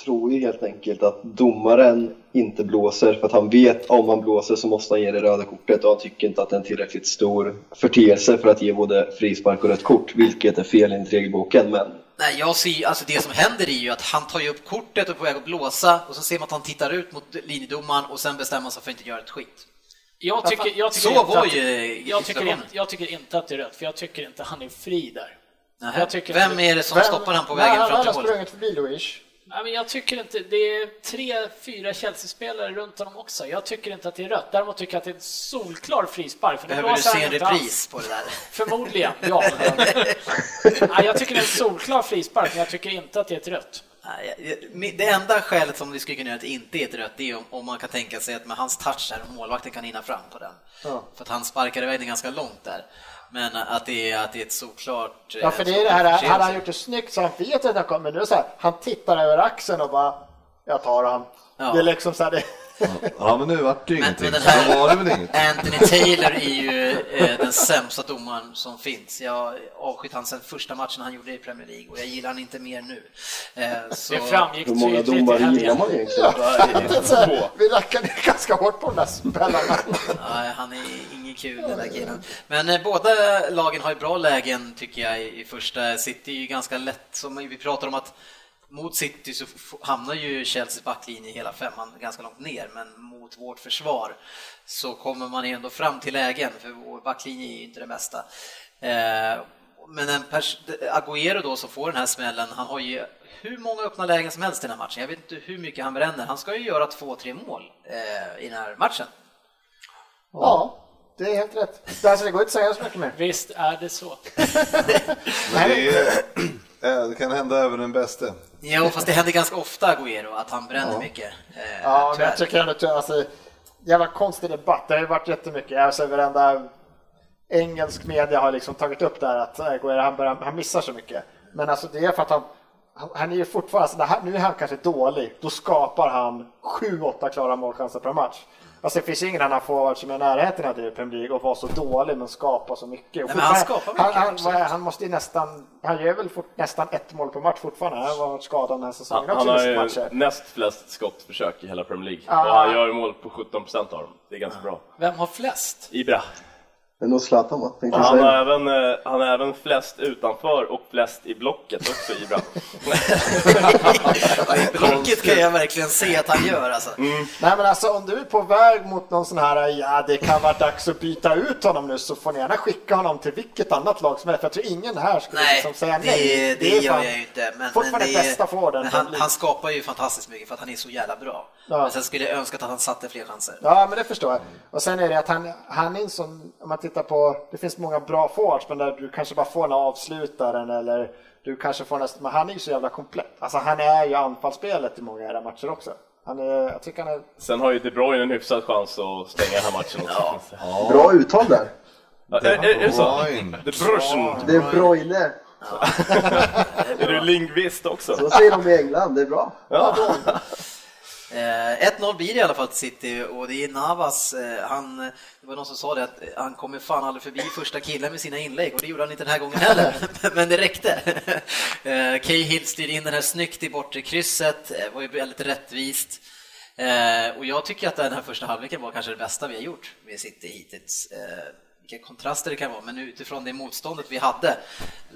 tror ju helt enkelt att domaren inte blåser för att han vet om han blåser så måste han ge det röda kortet och han tycker inte att det är en tillräckligt stor förteelse för att ge både frispark och rött kort, vilket är fel enligt regelboken. Men Nej, jag ser alltså det som händer är ju att han tar ju upp kortet och är på väg att blåsa och så ser man att han tittar ut mot linjedomaren och sen bestämmer han sig för att inte göra ett skit. Jag tycker, jag tycker, Så inte, var att, ju jag, tycker inte, jag tycker inte att det är rött, för jag tycker inte han är fri där. Vem inte- är det som Vem- stoppar han på vägen han fram har till mål? sprungit förbi Luis. Men jag tycker inte, det är tre, fyra Chelsea-spelare runt honom också. Jag tycker inte att det är rött. Däremot tycker jag att det är en solklar frispark. För det Behöver du se en repris på det där? Förmodligen, ja. Nej, jag tycker det är en solklar frispark, men jag tycker inte att det är ett rött. Det enda skälet som det skulle kunna göra att det inte är ett rött, det är om, man kan tänka sig att med hans touch där, målvakten kan hinna fram på den. Ja. För att han sparkar iväg den ganska långt där. Men att det är, att det är ett såklart... Ja, för det är det här, hade han gjort det snyggt så han vet att han kommer, men nu är det så här, han tittar över axeln och bara, jag tar han. Ja. Det är liksom så här, det, Ja, men nu vart det ju Men, ingenting. men den Så var det här väl inget. Anthony Taylor är ju eh, den sämsta domaren som finns. Jag har avskytt han sen första matchen han gjorde i Premier League och jag gillar han inte mer nu. Eh, så, Det framgick hur många domare gillar man egentligen? här, vi rackar ner ganska hårt på de där spelarna. Nej, han är ingen kul den där killen. Men eh, båda lagen har ju bra lägen tycker jag i, i första. City är ju ganska lätt, som vi pratar om att mot City så hamnar ju Chelseas backlinje hela femman ganska långt ner, men mot vårt försvar så kommer man ju ändå fram till lägen, för vår backlinje är ju inte det mesta. Eh, men en Agüero då som får den här smällen, han har ju hur många öppna lägen som helst i den här matchen. Jag vet inte hur mycket han bränner. Han ska ju göra två, tre mål eh, i den här matchen. Ja, det är helt rätt. Alltså, det går inte att säga så mycket mer. Visst är det så. Det, är, det kan hända även den bäste. Jo, fast det händer ganska ofta, Agüero, att han bränner mycket. Eh, Ja, men jag tycker ändå att alltså, jävla konstig debatt. Det har ju varit jättemycket. Alltså, varenda engelsk media har liksom tagit upp det här att Aguero, han, börjar, han missar så mycket. Men alltså det är för att han, han, han är ju fortfarande, alltså, det här, nu är han kanske dålig, då skapar han 7-8 klara målchanser per match. Alltså det finns ingen annan forward som är i närheten av det i Premier League och vara så dålig men skapa så mycket. Nej, men han skapar mycket, han, han, absolut. han måste ju nästan, han gör väl fort, nästan ett mål per match fortfarande. Han har varit skadad den här säsongen Han, också han har ju matcher. näst flest skottförsök i hela Premier League. Ah. Och han gör ju mål på 17 procent av dem. Det är ganska bra. Vem har flest? Ibra. Det är nog Zlatan va? Tänkte Han har, även, eh, han har även flest utanför och flest i blocket också, Ibra. Ja, I blocket kan jag verkligen se att han gör alltså. Mm. Nej men alltså om du är på väg mot någon sån här, ja det kan vara dags att byta ut honom nu så får ni gärna skicka honom till vilket annat lag som helst. För jag tror ingen här skulle Nej, liksom säga det, nej. det, är gör fan jag ju inte. Men, men fortfarande det är- bästa forwarden. men han, han skapar ju fantastiskt mycket för att han är så jävla bra. Ja. Men sen skulle jag önska att han satte fler chanser. Ja men det förstår jag. Och sen är det att han, han är en sån, om man tittar på, det finns många bra forwards men där du kanske bara får den avslutaren eller du kanske får nästan, men han är ju så jävla komplett. Alltså han är ju anfallsspelet i många era matcher också. Han är, jag tycker han är Sen har ju De Bruyne en hyfsad chans att stänga den här matchen också. Bra uttal där. Ja, är, är, är det så? Bruyne. De Bruyne. Det är Broine. Är du lingvist också? Så säger de i England, det är bra. Ja. Eh, 1-0 blir det i alla fall till City och det är Navas, eh, han, det var någon som sa det att eh, han kommer fan aldrig förbi första killen med sina inlägg och det gjorde han inte den här gången heller, men det räckte. Eh, Cahill styr in den här snyggt i bortre krysset, eh, var ju väldigt rättvist. Eh, och jag tycker att den här första halvleken var kanske det bästa vi har gjort med City hittills. Vilka kontraster det kan vara, men utifrån det motståndet vi hade,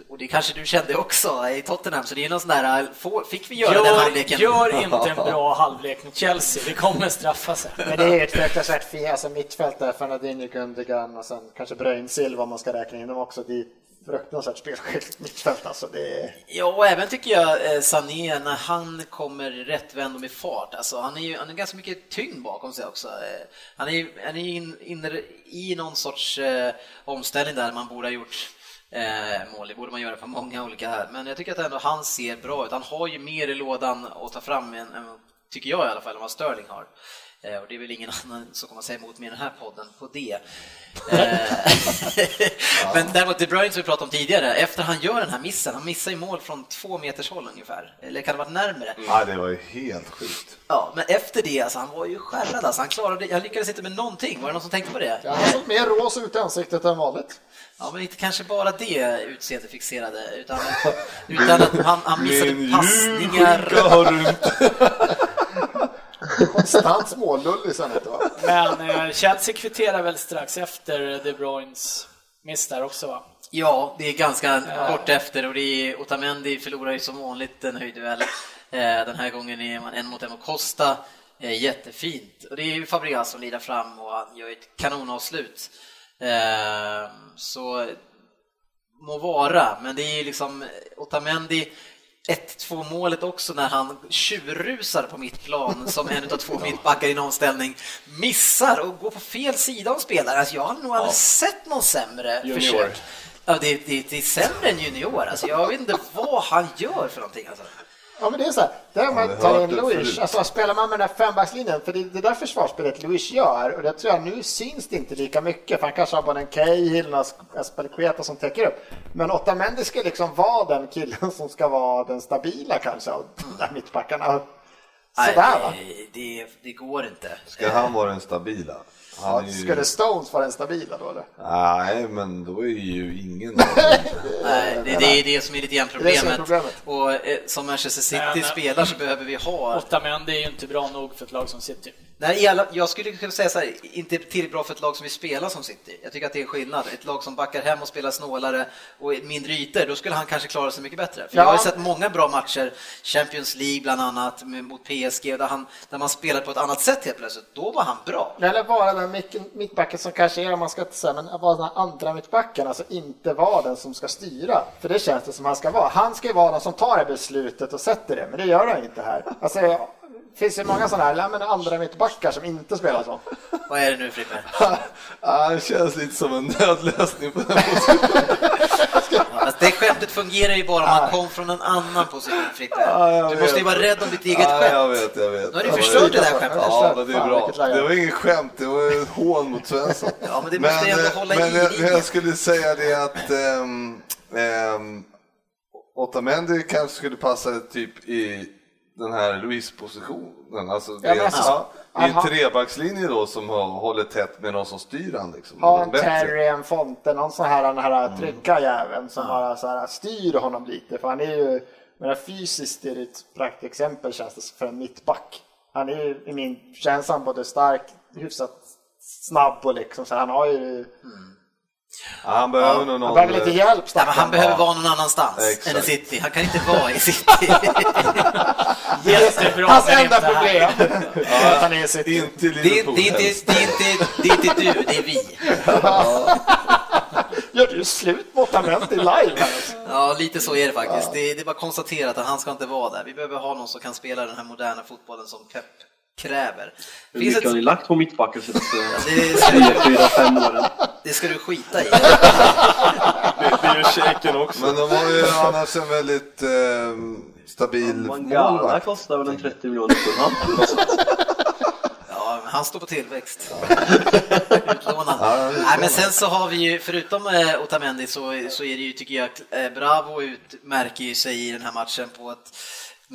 och det kanske du kände också i Tottenham, så det är någon sån där, fick vi göra den Gör, halvleken? gör inte en bra halvlek mot Chelsea, det kommer straffa sig. Men det är ett fruktansvärt fint alltså mittfält där, Fernandinho, Gundogan och sen kanske Bröjn Silva om man ska räkna in dem också. Det fruktansvärt spelskickligt mittfält alltså. Det. Ja, och även tycker jag eh, Sané när han kommer rättvänd och med fart. Alltså, han är ju han har ganska mycket tyngd bakom sig också. Eh, Han är ju han är in, in, inne i någon sorts eh, omställning där man borde ha gjort eh, mål. Det borde man göra för många olika här. Men jag tycker att ändå han ser bra ut. Han har ju mer i lådan att ta fram, än, än, tycker jag i alla fall, än vad Sterling har. Eh, Och det är väl ingen annan som kommer säga emot mig i den här podden på det. Eh, Men däremot De Bruyne som vi pratade om tidigare, efter han gör den här missen, han missar ju mål från två meters håll ungefär, eller kan det ha varit närmre? Ja, det var ju helt sjukt. Ja, men efter det, alltså, han var ju skärrad alltså, han klarade, han lyckades inte med någonting, var det någon som tänkte på det? Ja, han såg mer rosa ut i ansiktet än vanligt. Ja, men inte kanske bara det utseende fixerade, utan, utan att han, han missade passningar. har du inte. Konstant smålullig sen inte va? Men eh, Chelsea kvitterar väl strax efter De Bruynes miss där också va? Ja, det är ganska kort efter och det är, Otamendi förlorar ju som vanligt en höjdduell. Eh, Den här gången är man en mot en mot Costa. Eh, Jättefint. Och det är ju Fabregas som lirar fram och han gör ett kanonavslut. Eh, Så må vara, men det är ju liksom Otamendi 1-2 målet också när han tjurrusar på mittplan som en av två mittbackar i en omställning, missar och går på fel sida om spelare. Alltså jag har nog aldrig sett någon sämre Junior. försök. Ja, det, det, det är sämre än junior. Alltså jag vet inte vad han gör för någonting. Alltså. Ja men det är så här, där man tar in Luis, alltså spelar man med den här fembackslinjen, för det är det där försvarsspelet Luis gör och det tror jag nu syns det inte lika mycket för han kanske har både en Cahill och Aspelqueta som täcker upp. Men Otamendi ska liksom vara den killen som ska vara den stabila kanske av de där mittbackarna. Sådär va? Nej, det, det går inte. Ska han vara den stabila? Är ju... Skulle Stones vara den stabila då eller? Nej, men då är ju ingen Nej, det, det är det som är lite grann Det är det som är problemet. problemet. Och eh, som Manchester City Men- spelar så behöver vi ha Otamendi är ju inte bra nog för ett lag som City. Nej, alla, jag skulle kunna säga så här, inte tillräckligt bra för ett lag som vill spela som City. Jag tycker att det är en skillnad. Ett lag som backar hem och spelar snålare och mindre ytor, då skulle han kanske klara sig mycket bättre. För Ja. Jag har ju sett många bra matcher, Champions League bland annat, mot PSG, där, han, där man spelar på ett annat sätt helt plötsligt. Då var han bra. Eller vara den mitt- mittbacken som kanske är, om man ska inte säga, men vara den andra mittbacken, alltså inte vara den som ska styra. För det känns det som han ska vara. Han ska ju vara den som tar det beslutet och sätter det, men det gör han inte här. Alltså, finns ju många sådana här men andra mittbackar som inte spelar så. Vad är det nu Frippe? Ja, det känns lite som en nödlösning på den positionen. Alltså, det skämtet fungerar ju bara om man kom från en annan position Frippe. Ja, Du måste ju vara rädd om ditt eget Ja, jag skämt. vet, jag vet. Nu har du förstört men- det där skämtet. Ja, men det är bra. Det var inget skämt, det var ett hån mot Svensson. Ja, men det måste ändå eh, hålla men i jag, linjen. jag skulle säga det att um, um, Otamendi kanske skulle passa typ i den här Luis-positionen. Alltså, det, Ja, men alltså, ja, I en aha. trebackslinje då som har, håller tätt med någon som styr han. Liksom, en Bättre. Terry, en Fonte, någon sån här, den här trygga jäveln som bara så här styr honom lite. För han är ju, men fysiskt är det ett praktexempel känns det för en mittback. Han är ju i min känsla både stark, hyfsat snabb och liksom så han har ju, Ja, han behöver nog han någon... behöver lite hjälp Ja, han behöver vara någon annanstans Exakt. än i city. Han kan inte vara i city. Jättebra, Hans enda problem är att han är i sitt... Inte i Det är, det, är inte, det, är inte, det är inte du, det är vi. Gör du slut mot Otamendi live här? alltså? Ja, lite så är det faktiskt. Det, är- det är bara konstaterat att han ska inte vara där. Vi behöver ha någon som kan spela den här moderna fotbollen som Pep kräver. Hur mycket har ni ett, lagt på mittbackar de senaste du, fyra, fem åren? det ska du skita i. Det, det är ju shaken också. Men de har ju annars en väldigt eh, stabil Mangala kostar väl en 30 miljoner pund. Ja, men han står på tillväxt. Utlånad. Nej, men sen så har vi ju, förutom eh, Otamendi så, så är det ju, tycker jag, eh, Bravo utmärker ju sig i den här matchen på ett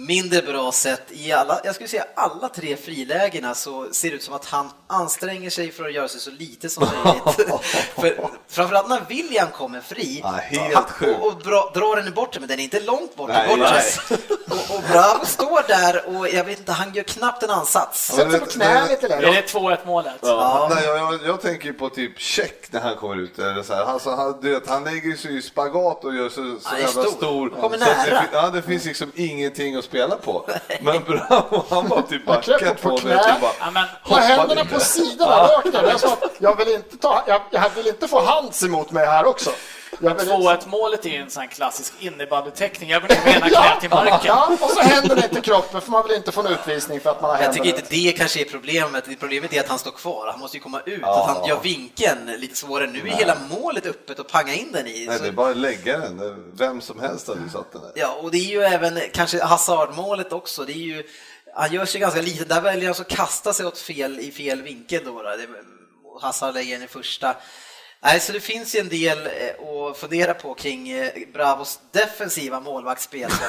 mindre bra sätt. I alla, jag skulle säga alla tre frilägena så ser det ut som att han anstränger sig för att göra sig så lite som möjligt. för, framförallt när William kommer fri Ja, helt han, och, och bra, drar den i bortre, men den är inte långt bort Nej, nej. Och, och Bravo står där och jag vet inte, han gör knappt en ansats. Sätt sig på knä lite Är längre. det 2-1 målet? Ja. Nej, jag, jag, jag tänker på typ check när han kommer ut. Eller så här. Alltså, han, du vet, han lägger sig i spagat och gör så, så är jävla stor. stor. Kommer så nära. Det, ja, det finns liksom ingenting att spela på. Men Bravo, han var typ Han klev backad på på det. Typ bara, Ja, men, Med hoppade händerna på sidorna rakt ner. Jag sa att jag vill inte ta, jag, jag vill inte få hands emot mig här också. Jag vill 2-1 målet är ju en sån klassisk innebandyteckning. Jag går ner med ena knät i marken. Ja, och så händerna inte kroppen för man vill inte få en utvisning för att man har Jag tycker inte det kanske är problemet. Det Problemet är att han står kvar. Han måste ju komma ut. Att han gör vinkeln lite svårare. Nu är hela målet öppet och panga in den i. Nej, Så- det är bara att lägga den. Vem som helst hade ju satt den där. Ja, och det är ju även kanske Hazard-målet också. Det är ju, han gör sig ganska lite. Där väljer han så kasta sig åt fel, i fel vinkel då. då. Det, Hazard lägger den i första. Nej, så det finns ju en del eh, att fundera på kring eh, Bravos defensiva målvaktsspel.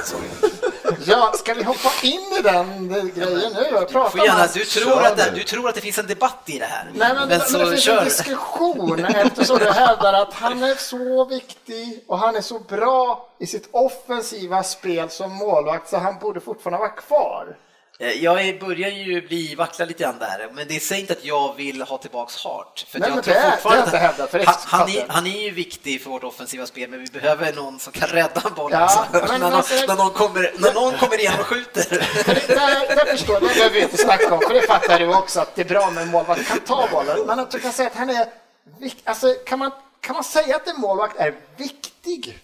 Ja, ska vi hoppa in i den eh, grejen nu? Jag Du, pratar får gärna, du, tror att det, du tror att det finns en debatt i det här. Nej, men, men, det finns en diskussion eftersom du hävdar att han är så viktig och han är så bra i sitt offensiva spel som målvakt så han borde fortfarande vara kvar. Eh, Jag börjar ju bli vackla lite grann där, men det säger inte att jag vill ha tillbaks Hart. För Nej, jag tror det är- fortfarande det är hävdat, han, han, är, han är ju viktig för vårt offensiva spel, men vi behöver någon som kan rädda bollen Ja, också. men när, någon, alltså- när, någon kommer, när någon kommer igen och skjuter. Det, där, där förstår jag, det behöver vi inte snacka om, för det fattar du också att det är bra med en målvakt kan ta bollen. Men att du kan säga att han är vik- alltså, kan man, kan man säga att en målvakt är viktig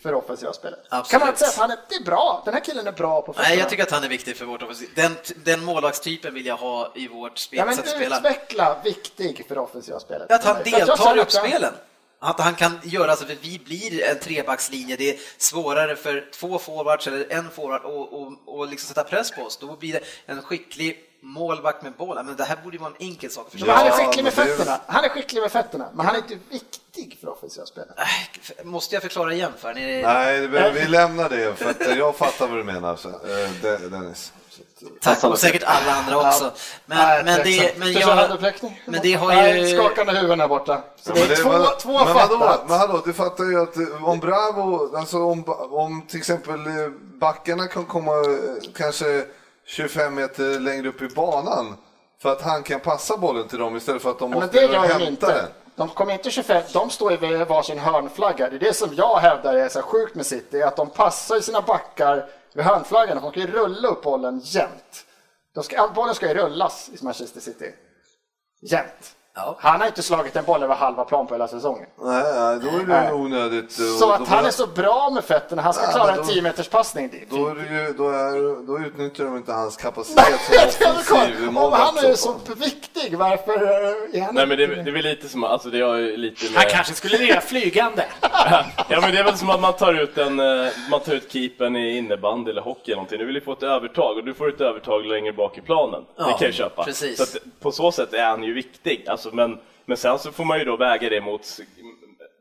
för offensiva spelet? Absolut. Kan man inte säga att han är, det är bra, den här killen är bra på fötterna? Nej, jag tycker att han är viktig för vårt offensiv. Den, den målvaktstypen vill jag ha i vårt spel, Ja, men att utveckla viktig för offensiva spelet. Att han deltar i att uppspelen. Att han kan göra, alltså, för vi blir en trebackslinje, det är svårare för två forwards eller en forward och, och, och liksom sätta press på oss. Då blir det en skicklig målvakt med bollen. Men det här borde ju vara en enkel sak förstå. Men han är Ja, skicklig med fötterna. Han är skicklig med fötterna, men han är inte viktig för offensiva spelet. Äh, Måste jag förklara igen för er? Nej, vi lämnar det för att jag fattar vad du menar eh, De- Dennis. Tack och säkert alla andra också. Men, men, det, men, jag, men det har Nej, ju... skakande huvuden här borta. Så det är två, men- två men fattat. men hallå, du fattar ju att eh, om Bravo, alltså om, om till exempel eh, backarna kan komma kanske 25 meter längre upp i banan för att han kan passa bollen till dem istället för att de Ja, men måste det gör de hämta inte. den. De kommer inte 25, de står ju vid varsin hörnflagga. Det är det som jag hävdar är så sjukt med City, att de passar i sina backar vid hörnflaggan. De kan ju rulla upp bollen jämt. Ska, bollen ska ju rullas i Manchester City. Jämt. Ja. Han har inte slagit en boll över halva plan på hela säsongen. Nej, då är det Nej. onödigt. och Så då att han är så bra med fötterna, han ska Ja, klara men en då- 10 meters passning dit. Då, är det ju, då, är, då utnyttjar de inte hans kapacitet som offensiv Om han är så viktig, varför eh, är han Nej men det, det är väl lite som, alltså det ju lite med... Han kanske skulle lira flygande. Ja men det är väl som att man tar ut en, eh, man tar ut keepern i innebandy eller hockey eller någonting. Du vill ju få ett övertag och du får ett övertag längre bak i planen. det Ja, kan jag köpa. precis. Så att, på så sätt är han ju viktig. Alltså, men, men sen så får man ju då väga det mot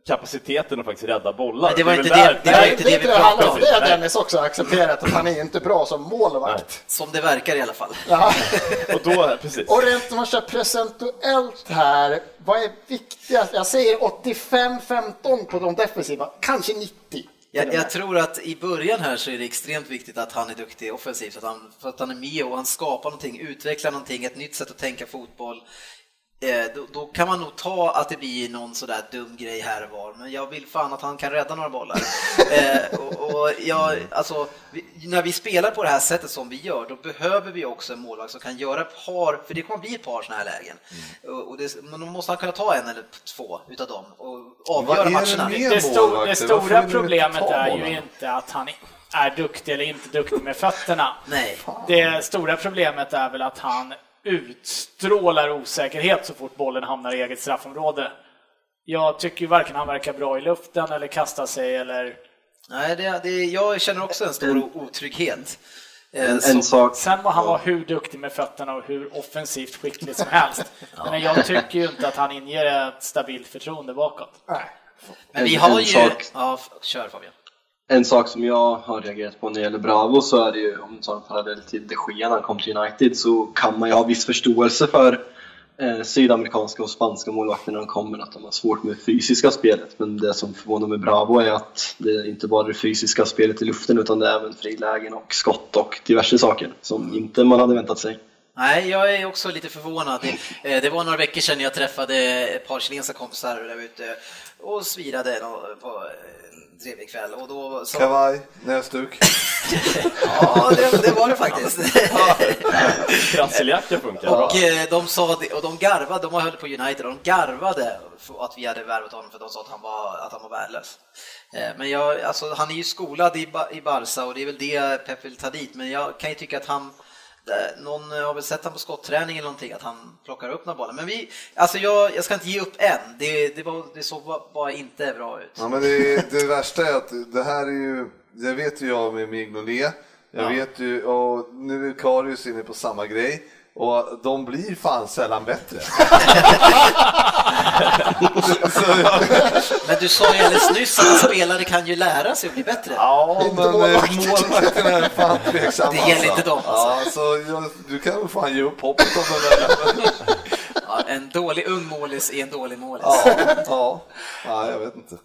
kapaciteten att faktiskt rädda bollar. Men det var är inte det- det var Nej, inte det, vi pratade om. det har Dennis också accepterat, att han är inte bra som målvakt. Som det verkar i alla fall. Ja. Och då, precis. Och rent om man kör procentuellt här, vad är viktigast? Jag säger 85-15 på de defensiva, kanske 90. Jag, jag tror att i början här så är det extremt viktigt att han är duktig offensivt, att han, för att han är med och han skapar någonting, utvecklar någonting, ett nytt sätt att tänka fotboll. Eh, då, då kan man nog ta att det blir någon sådär dum grej här och var, men jag vill fan att han kan rädda några bollar. Eh, och, och jag, alltså, vi, när vi spelar på det här sättet som vi gör, då behöver vi också en målvakt som kan göra ett par, för det kommer bli ett par sådana här lägen. Och, och det, men då måste han kunna ta en eller två utav dem och avgöra det matcherna. med Det, sto det stora problemet är ju inte att han är duktig eller inte duktig med fötterna. Nej. Det stora problemet är väl att han utstrålar osäkerhet så fort bollen hamnar i eget straffområde. Jag tycker ju varken han verkar bra i luften eller kasta sig eller... Nej, det, det, jag känner också en stor otrygghet. Eh, En, som- en sak, Sen må han vara hur duktig med fötterna och hur offensivt skicklig som helst. Men jag tycker ju inte att han inger ett stabilt förtroende bakåt. Nej. Men vi har ju... Ja, kör Fabian en sak som jag har reagerat på när det gäller Bravo så är det ju, om du tar en parallell till de Gea när han kom till United, så kan man ju ha viss förståelse för eh, sydamerikanska och spanska målvakter när de kommer, att de har svårt med det fysiska spelet. Men det som förvånar med Bravo är att det är inte bara det fysiska spelet i luften utan det är även frilägen och skott och diverse saker som inte man hade väntat sig. Nej, jag är också lite förvånad. Det, det var några veckor sedan jag träffade ett par chilenska kompisar där ute och svirade på trevlig kväll. Och då, så, Kavaj, näsduk. ja, det, det var det faktiskt. Krasseljacka funkar bra. Och eh, de sa det, och de garvade, de höll på United, och de garvade att vi hade värvat honom för de sa att han var, att han var värdelös. Eh, Men jag, alltså, han är ju skolad i, Ba- i Barca och det är väl det Pep vill ta dit, men jag kan ju tycka att han någon har väl sett honom på skotträning eller någonting, att han plockar upp några bollar. Men vi, alltså jag, jag ska inte ge upp än. Det, det, var, det såg bara, inte bra ut. Ja, men det, det värsta är att det här är ju, det vet ju jag med Mignolet, jag vet ju, och nu är Karius inne på samma grej. Och de blir fan sällan bättre. Jag, Men du sa ju alldeles nyss att spelare kan ju lära sig att bli bättre. ja, men eh, målvakten. målvakterna är fan tveksamma. Det gäller inte dem, alltså. Ja, så jag, du kan väl fan ge upp hoppet om den där. Ja, en dålig ung målis är en dålig målis. Ja, ja, ja, jag vet inte.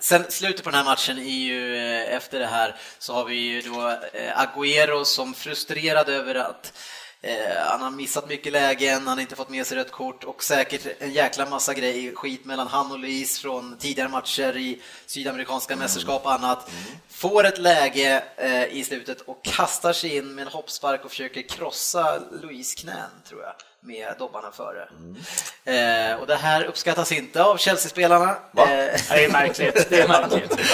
Sen slutet på den här matchen är ju eh, efter det här så har vi ju då eh, Agüero som frustrerad över att eh, han har missat mycket lägen, han har inte fått med sig rött kort och säkert en jäkla massa grejer, skit mellan han och Luis från tidigare matcher i sydamerikanska mästerskap och annat. Får ett läge eh, i slutet och kastar sig in med en hoppspark och försöker krossa Luis knän, tror jag, med dobbarna före. Eh, och det här uppskattas inte av Chelsea-spelarna. Eh, Det är märkligt. Det är märkligt.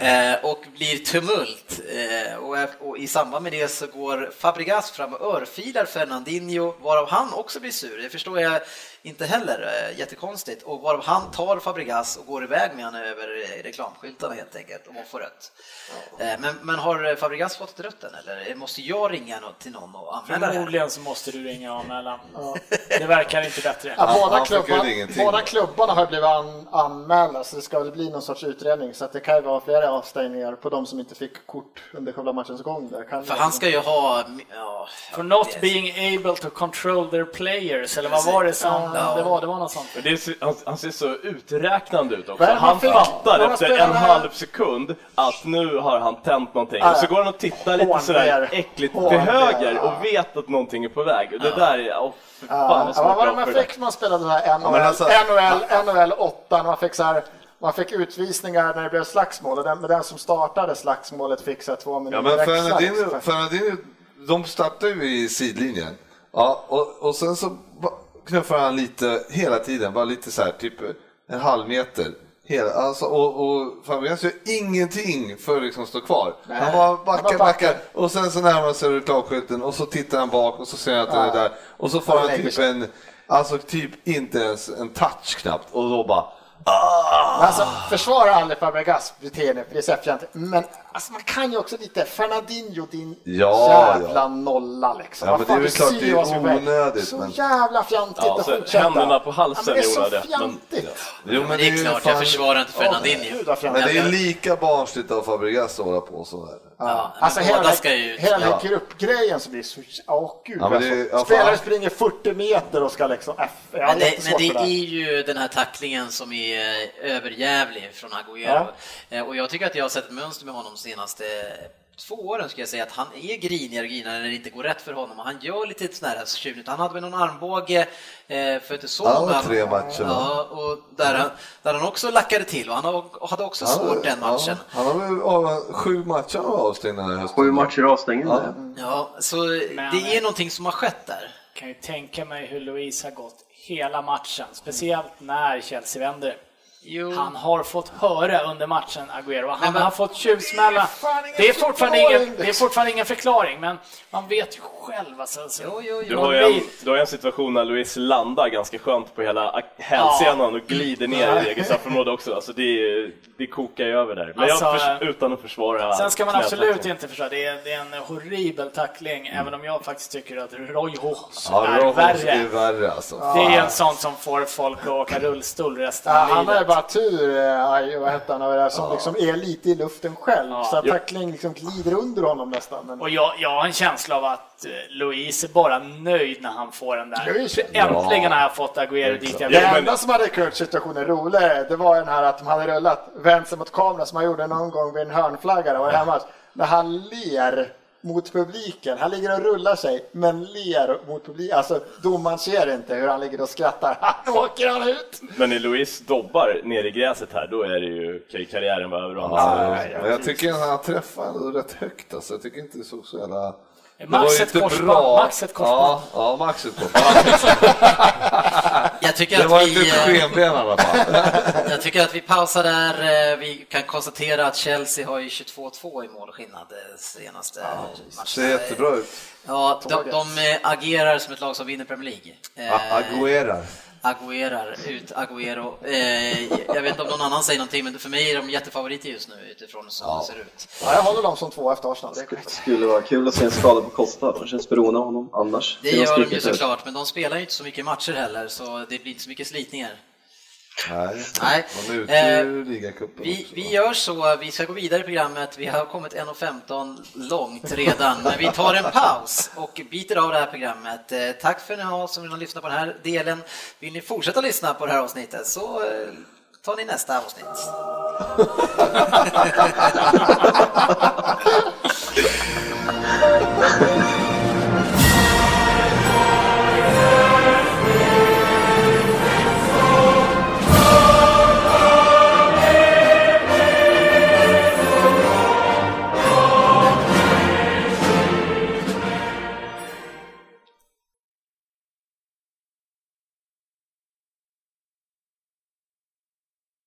Eh, och blir tumult. Eh, och, och i samband med det så går Fabregas fram och örfilar Fernandinho, varav han också blir sur. Det förstår jag inte heller, eh, jättekonstigt. Och varav han tar Fabregas och går iväg med honom över eh, reklamskyltarna helt enkelt och får rött. Eh, men, men har Fabregas fått rött än eller måste jag ringa till någon och anmäla det? Förmodligen så måste du ringa och anmäla. Det verkar inte bättre. Ja, båda, ingenting. båda klubbarna har blivit an, anmälda så det ska väl bli någon sorts utredning så att det kan ju vara flera avstängningar på de som inte fick kort under själva matchens gång. Där. Kan För han ska ju ha... Ja, For not being able to control their players, eller vad var det som... Ja. Det, var, det var något sånt. Men det är, han, han ser så uträknande ut också. Men Han fattar några efter en halv sekund att nu har han tänt någonting. Och så går han och tittar lite Hån sådär äckligt Hån till höger ja. och vet att någonting är på väg. Och det där är, fy fan Ja, vad ja, var det man fick när man spelade här NHL, men alltså- NHL, NHL 8, man fick så här man fick utvisningar när det blev slagsmål och den, men den som startade slagsmålet fick så två Ja, minuter men extra. Fernandinho. Fernandinho, de startar ju i sidlinjen. Ja, och, och sen så knuffar han lite hela tiden, bara lite så här, typ en halv meter. Hela, alltså, och, och Fabregas gör ingenting för att liksom stå kvar. Han bara backar, bara backar backar. och sen så närmar sig reklamskylten och så tittar han bak och så ser han att det är där och så får Han typ sig. en, alltså typ inte ens en touch knappt och då bara ah! Alltså, försvara aldrig Fabregas beteende, för det är så här. Men alltså, man kan ju också lite, Fernandinho din Ja, jävla ja. nolla liksom. Ja, men det är väl klart det är är onödigt, Så men- jävla fjantigt Ja, att så fortsätta. händerna på halsen ja, men det är så det, men- fjantigt. Jo, men Det är ju klart, fan- jag försvarar inte Fernandinho. Vad Men fjantigt. det är lika barnsligt av Fabregas att hålla på sådär. Ja, men Alltså hela, hela Ja. här gruppgrejen som blir så... Åh gud. Ja, men det- alltså. ja, Spelare fan. springer 40 meter och ska liksom... Har Men det, men det det. är ju den här tacklingen som är överjävlig från Agüero. Eh, Och jag tycker att jag har sett ett mönster med honom senaste två åren ska jag säga att han är grinigare och grinigare när det inte går rätt för honom och han gör lite sån här tjurigt. Han hade väl någon armbåge eh, för inte så Ja, många tre matcher? Ja, och där han, där han också lackade till och han har- hade också svårt den matchen. Ja, han har väl av, sju matcher han avstängd den här hösten. Sju matcher avstängda. Ja. Ja, så det är någonting som har skett där. kan ju tänka mig hur Louise har gått hela matchen, speciellt när Chelsea vänder. Jo. Han har fått höra under matchen, Agüero. Han Nej, men- har fått tjuvsmälla. Det är, fortfarande ingen, det är fortfarande ingen förklaring, men man vet ju själv. Alltså, Jo, jo, Du har, ju en, du har ju en situation när Luis landar ganska skönt på hela hälsenan och glider ner i eget straffområde också. Alltså det, det kokar ju över där. Men Alltså, jag förs- utan att försvara Sen ska man absolut inte försvara, det är, det är en horribel tackling, även om jag faktiskt tycker att Roy Hos Ja, är Rojas värre. är värre alltså. Det är en sån som får folk att åka rullstol resten Ja, av livet. Bara tur, eh, aj, vad hette han, eh, som liksom är lite i luften själv. Ja. Så att tackling liksom glider under honom nästan. Men... Och jag, jag har en känsla av att eh, Louise är bara nöjd när han får den där. Louise- Äntligen har jag fått Agüero dit jag Det vill. enda som hade gjort situationen rolig, det var den här att de hade rullat, sig mot kameran som han gjorde någon gång vid en hörnflagga, det var det match, när han ler mot publiken. Han ligger och rullar sig, men ler mot publiken. Alltså domaren ser inte hur han ligger och skrattar. Han åker han ut! Men när Luis dobbar ner i gräset här, då är det ju karriären var över. Ja, men jag tycker att han träffar ändå rätt högt alltså. Jag tycker inte det såg så jävla... Max ett korsband. Max ett korsband. Ja, ja, Max ett korsband. Jag tycker Det att var vi... inte ett eh, skenben i alla fall. Jag tycker att vi pausar där. Eh, Vi kan konstatera att Chelsea har ju 22-2 i målskillnad eh, senaste matchen. Ser jättebra ut. Ja, de, de agerar som ett lag som vinner Premier League. A- Aguerar. Aguerar ut Agüero. Eh, jag vet inte om någon annan säger någonting, men för mig är de jättefavoriter just nu utifrån som det ser ut. Ja, jag håller dem som två efter Arsenal. Det korrekt. skulle vara kul att se en skada på Costa. De känns beroende av honom annars. Det gör de ju såklart, men de spelar ju inte så mycket matcher heller, så det blir inte så mycket slitningar. Nej, Nej. de är ute Eh, ur ligacupen Vi, också. vi gör så, vi ska gå vidare i programmet. Vi har kommit 1.15 långt redan, men vi tar en paus och biter av det här programmet. Eh, Tack för att ni har som vill lyssna på den här delen. Vill ni fortsätta lyssna på det här avsnittet så eh, tar ni nästa avsnitt.